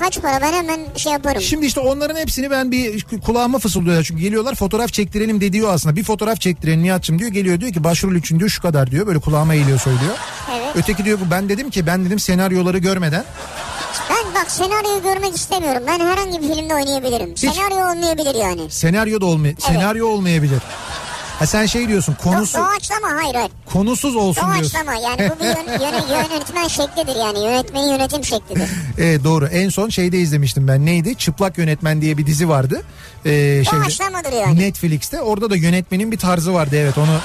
kaç para ben hemen şey yaparım. Şimdi işte onların hepsini ben bir kulağıma fısıldıyorlar. Çünkü geliyorlar fotoğraf çektirelim de diyor aslında. Bir fotoğraf çektirelim Nihat'cığım diyor. Geliyor diyor ki başrol için diyor şu kadar diyor. Böyle kulağıma eğiliyor söylüyor. Evet. Öteki diyor ben dedim ki ben dedim senaryoları görmeden. Ben bak senaryoyu görmek istemiyorum. Ben herhangi bir filmde oynayabilirim. Senaryo olmayabilir yani. Senaryo da olmay senaryo olmayabilir. Ha sen şey diyorsun konusu Yok doğaçlama hayır hayır. konusuz olsun diyorsun. Doğaçlama yani bu bir yön, yön- yönetmen şeklidir yani. Yönetmenin yönetim şeklidir. Evet doğru. En son şeyde izlemiştim ben. Neydi? Çıplak Yönetmen diye bir dizi vardı. Ee, şeyde, Doğaçlamadır yani. Netflix'te. Orada da yönetmenin bir tarzı vardı. Evet onu.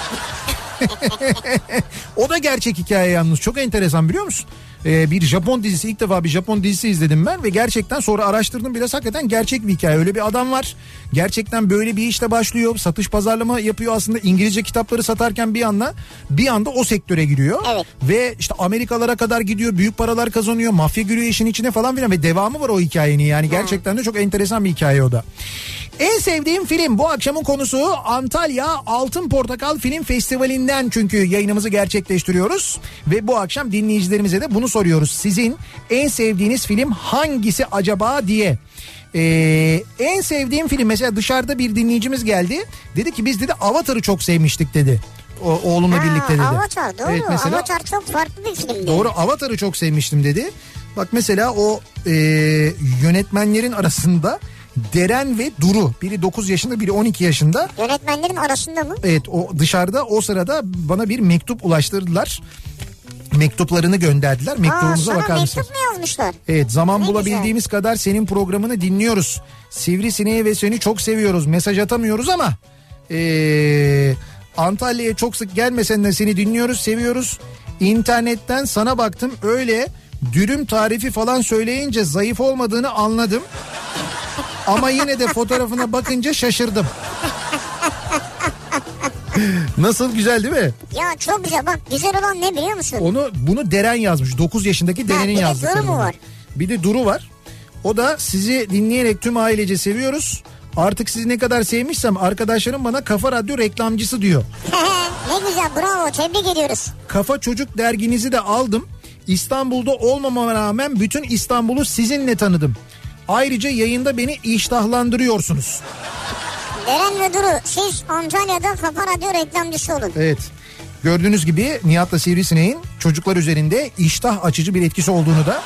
o da gerçek hikaye yalnız. Çok enteresan biliyor musun? Ee, bir Japon dizisi ilk defa bir Japon dizisi izledim ben ve gerçekten sonra araştırdım biraz hakikaten gerçek bir hikaye. Öyle bir adam var. Gerçekten böyle bir işte başlıyor. Satış pazarlama yapıyor aslında. İngilizce kitapları satarken bir anda bir anda o sektöre giriyor. Evet. Ve işte Amerikalara kadar gidiyor. Büyük paralar kazanıyor. Mafya giriyor işin içine falan filan ve devamı var o hikayenin. Yani gerçekten de çok enteresan bir hikaye o da. En sevdiğim film bu akşamın konusu Antalya Altın Portakal Film Festivali'nden çünkü yayınımızı gerçekleştiriyoruz. Ve bu akşam dinleyicilerimize de bunu soruyoruz. Sizin en sevdiğiniz film hangisi acaba diye. Ee, en sevdiğim film mesela dışarıda bir dinleyicimiz geldi. Dedi ki biz dedi Avatar'ı çok sevmiştik dedi. O, oğlumla Ha, birlikte dedi. Avatar doğru. Evet, mesela Avatar çok farklı bir filmdi. Doğru Avatar'ı çok sevmiştim dedi. Bak mesela o e, yönetmenlerin arasında Deren ve Duru. Biri 9 yaşında biri 12 yaşında. Yönetmenlerin arasında mı? Evet o dışarıda o sırada bana bir mektup ulaştırdılar. Mektuplarını gönderdiler. Aa, Mektubumuza sana bakar mektup mısınız? mu yazmışlar? Evet zaman Ne bulabildiğimiz kadar senin programını dinliyoruz. Sivrisineği ve seni çok seviyoruz. Mesaj atamıyoruz ama ee, Antalya'ya çok sık gelmesen de seni dinliyoruz, seviyoruz. İnternetten sana baktım öyle dürüm tarifi falan söyleyince zayıf olmadığını anladım. Ama yine de fotoğrafına bakınca şaşırdım. Nasıl güzel değil mi? Ya çok güzel bak güzel olan ne biliyor musun? Onu bunu Deren yazmış. 9 yaşındaki Deren'in bir de. Duru mu var? Bir de Duru var. O da sizi dinleyerek tüm ailece seviyoruz. Artık sizi ne kadar sevmişsem arkadaşlarım bana Kafa Radyo reklamcısı diyor. ne güzel bravo tebrik ediyoruz. Kafa Çocuk derginizi de aldım. İstanbul'da olmama rağmen bütün İstanbul'u sizinle tanıdım. Ayrıca yayında beni iştahlandırıyorsunuz. Deren ve Duru siz Antalya'da Kafa Radyo reklamcısı olun. Evet. Gördüğünüz gibi Nihat'la Sivrisineğin çocuklar üzerinde iştah açıcı bir etkisi olduğunu da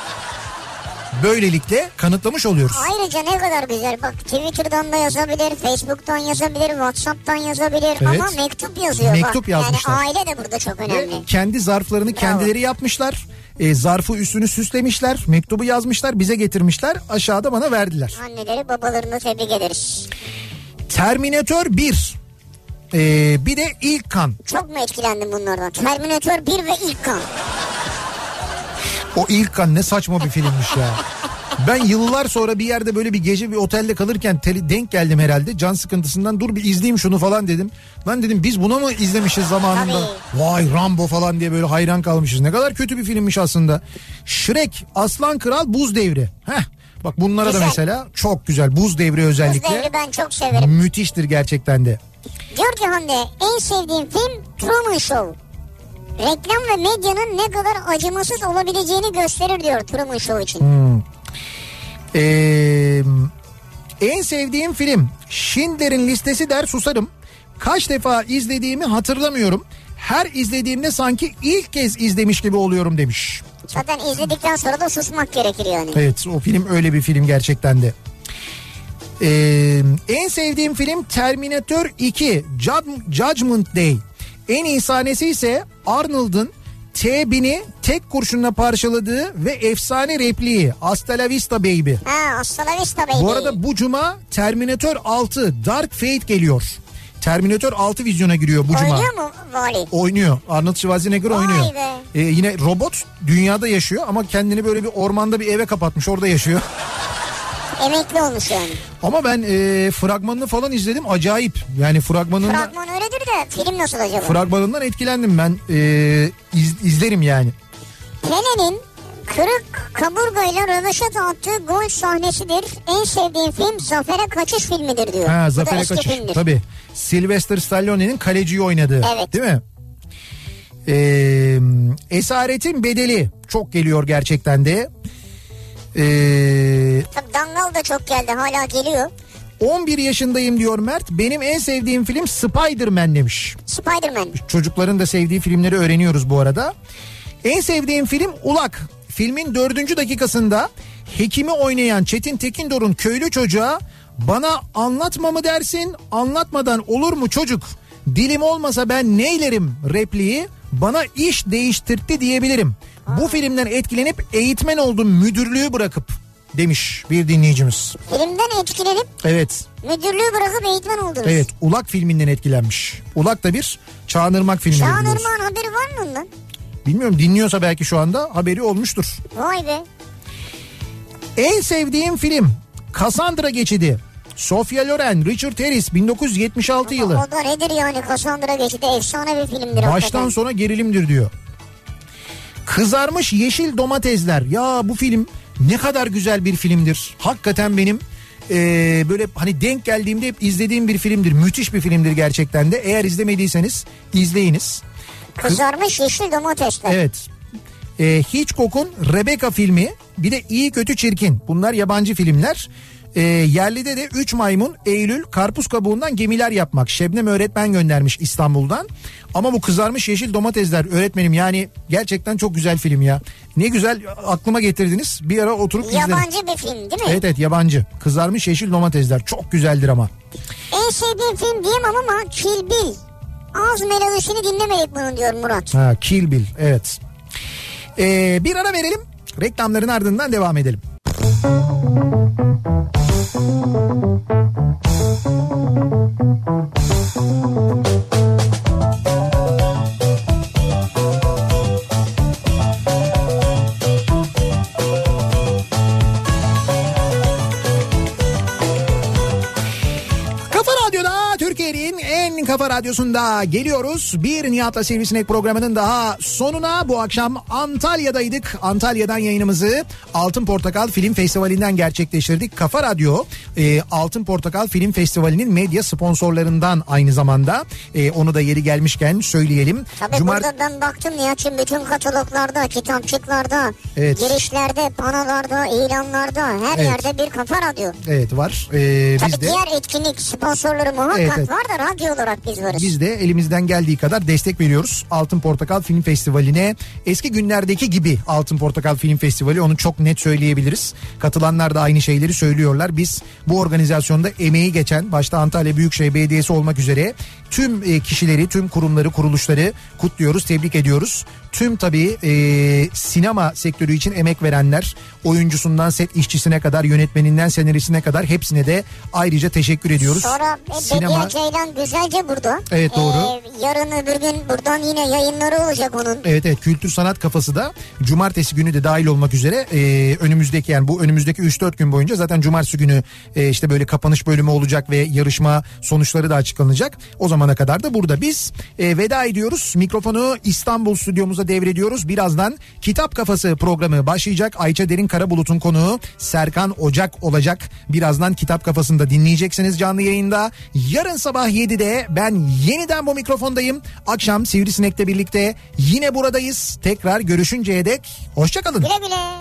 böylelikle kanıtlamış oluyoruz. Ayrıca ne kadar güzel bak Twitter'dan da yazabilir, Facebook'tan yazabilir, Whatsapp'tan yazabilir Evet. ama mektup yazıyor Mektup bak. yazmışlar. Yani aile de burada çok Ve önemli. kendi zarflarını kendileri yapmışlar. E, zarfı üstünü süslemişler. Mektubu yazmışlar. Bize getirmişler. Aşağıda bana verdiler. Anneleri babalarını tebrik ederiz. Terminator 1. E, bir de ilk kan. Çok mu etkilendim bunlardan? Terminator 1 ve ilk kan. O ilk kan ne saçma bir filmmiş ya. Ben yıllar sonra bir yerde böyle bir gece bir otelde kalırken tele- denk geldim herhalde. Can sıkıntısından dur bir izleyeyim şunu falan dedim. Lan dedim biz buna mı izlemişiz zamanında? Vay Rambo falan diye böyle hayran kalmışız. Ne kadar kötü bir filmmiş aslında. Shrek, Aslan Kral, Buz Devri. Heh. Bak bunlara da Güzel. mesela çok güzel. Buz Devri Buz özellikle. devri ben çok severim. Müthiştir gerçekten de. Diyor ki Hande en sevdiğim film Truman Show. Reklam ve medyanın ne kadar acımasız olabileceğini gösterir diyor Truman Show için. Ee, en sevdiğim film Schindler'in listesi der susarım. Kaç defa izlediğimi hatırlamıyorum. Her izlediğimde sanki ilk kez izlemiş gibi oluyorum demiş. Zaten izledikten sonra da susmak gerekir yani. Evet o film öyle bir film gerçekten de. Ee, en sevdiğim film Terminator 2 Jud- Judgment Day. En iyi sahnesi ise Arnold'un T-1000'i tek kurşunla parçaladığı ve efsane repliği Hasta la vista baby. Ha hasta la vista baby. Bu arada bu cuma Terminator 6 Dark Fate geliyor. Terminator 6 vizyona giriyor bu cuma. Oynuyor mu Vali? Oynuyor. Arnold Schwarzenegger Vay oynuyor. be. Ee, yine robot dünyada yaşıyor ama kendini böyle bir ormanda bir eve kapatmış orada yaşıyor. Emekli olmuş yani. Ama ben e, fragmanını falan izledim acayip. Yani fragmanından, Fragman öyledir de film nasıl acaba? fragmanından etkilendim ben. E, iz- izlerim yani. Pelé'nin kırık kaburgayla röveşata attığı gol sahnesidir. En sevdiğim film Zafer'e Kaçış filmidir diyor. Ha Zafer'e kaçış. filmdir. Tabii. Sylvester Stallone'nin kaleciyi oynadığı. Evet. Değil mi? Ee, Esaretin bedeli çok geliyor gerçekten de. Ee, Tabii Dangal da çok geldi hala geliyor. 11 yaşındayım diyor Mert. Benim en sevdiğim film Spider-Man demiş. Spider-Man. Çocukların da sevdiği filmleri öğreniyoruz bu arada. En sevdiğim film Ulak. Filmin dördüncü dakikasında hekimi oynayan Çetin Tekindor'un köylü çocuğa bana anlatma mı dersin anlatmadan olur mu çocuk dilim olmasa ben neylerim repliği bana iş değiştirtti diyebilirim. Bu filmden etkilenip eğitmen oldum müdürlüğü bırakıp demiş bir dinleyicimiz. Filmden etkilenip Evet müdürlüğü bırakıp eğitmen oldunuz. evet Ulak filminden etkilenmiş. Ulak da bir Çağınırmak filmi. biliyorsun. Çağınırmağın haberi var mı ondan? Bilmiyorum dinliyorsa belki şu anda haberi olmuştur. Vay be. En sevdiğim film Cassandra Geçidi. Sofia Loren, Richard Harris 1976 yılı. O da nedir yani Cassandra geçidi efsane bir filmdir. Baştan hakikaten. sona gerilimdir diyor. Kızarmış yeşil domatesler. Ya bu film ne kadar güzel bir filmdir. Hakikaten benim eee, böyle hani denk geldiğimde hep izlediğim bir filmdir. Müthiş bir filmdir gerçekten de. Eğer izlemediyseniz izleyiniz. Kızarmış yeşil domatesler. Evet. Ee, Hitchcock'un Rebecca filmi bir de İyi Kötü Çirkin. Bunlar yabancı filmler. Ee, yerlide de 3 maymun Eylül karpuz kabuğundan gemiler yapmak. Şebnem öğretmen göndermiş İstanbul'dan. Ama bu kızarmış yeşil domatesler öğretmenim yani gerçekten çok güzel film ya. Ne güzel aklıma getirdiniz. Bir ara oturup izlerim. Yabancı bir film değil mi? Evet evet yabancı. Kızarmış yeşil domatesler çok güzeldir ama. En sevdiğim film diyemem ama Kill Bill. Az melodisini dinlemedik bunun diyor Murat. Ha Kill Bill evet. Ee, bir ara verelim. Reklamların ardından devam edelim. Kafa kafa radyosunda geliyoruz. Bir Nihat'la Sivrisinek programının daha sonuna bu akşam Antalya'daydık. Antalya'dan yayınımızı Altın Portakal Film Festivali'nden gerçekleştirdik. Kafa Radyo e, Altın Portakal Film Festivali'nin medya sponsorlarından aynı zamanda. E, onu da yeri gelmişken söyleyelim. Tabii Cumar- burada ben baktım Nihat'cığım bütün kataloglarda, kitapçıklarda, Evet. girişlerde, panolarda, ilanlarda her Evet. yerde bir kafa radyo. Evet var. E, Tabii biz de... diğer etkinlik sponsorları muhakkak Evet, evet. var da radyo olarak biz varız. Biz de elimizden geldiği kadar destek veriyoruz Altın Portakal Film Festivali'ne. Eski günlerdeki gibi Altın Portakal Film Festivali onu çok net söyleyebiliriz. Katılanlar da aynı şeyleri söylüyorlar. Biz bu organizasyonda emeği geçen başta Antalya Büyükşehir Belediyesi olmak üzere tüm e, kişileri, tüm kurumları, kuruluşları kutluyoruz, tebrik ediyoruz. Tüm tabii e, sinema sektörü için emek verenler, oyuncusundan set işçisine kadar, yönetmeninden senarisine kadar hepsine de ayrıca teşekkür ediyoruz. Sonra e, Bediye Ceylan güzelce burada. Evet, doğru. Ee, yarın öbür gün buradan yine yayınları olacak onun. Evet evet kültür sanat kafası da cumartesi günü de dahil olmak üzere e, önümüzdeki yani bu önümüzdeki 3-4 gün boyunca zaten cumartesi günü e, işte böyle kapanış bölümü olacak ve yarışma sonuçları da açıklanacak. O zamana kadar da burada biz e, veda ediyoruz. Mikrofonu İstanbul stüdyomuza devrediyoruz. Birazdan Kitap Kafası programı başlayacak. Ayça Derin Karabulut'un konuğu Serkan Ocak olacak. Birazdan Kitap Kafası'nda dinleyeceksiniz canlı yayında. Yarın sabah 7'de ben yeniden bu mikrofondayım. Akşam Sivrisinek'le birlikte yine buradayız. Tekrar görüşünceye dek hoşçakalın. Güle güle.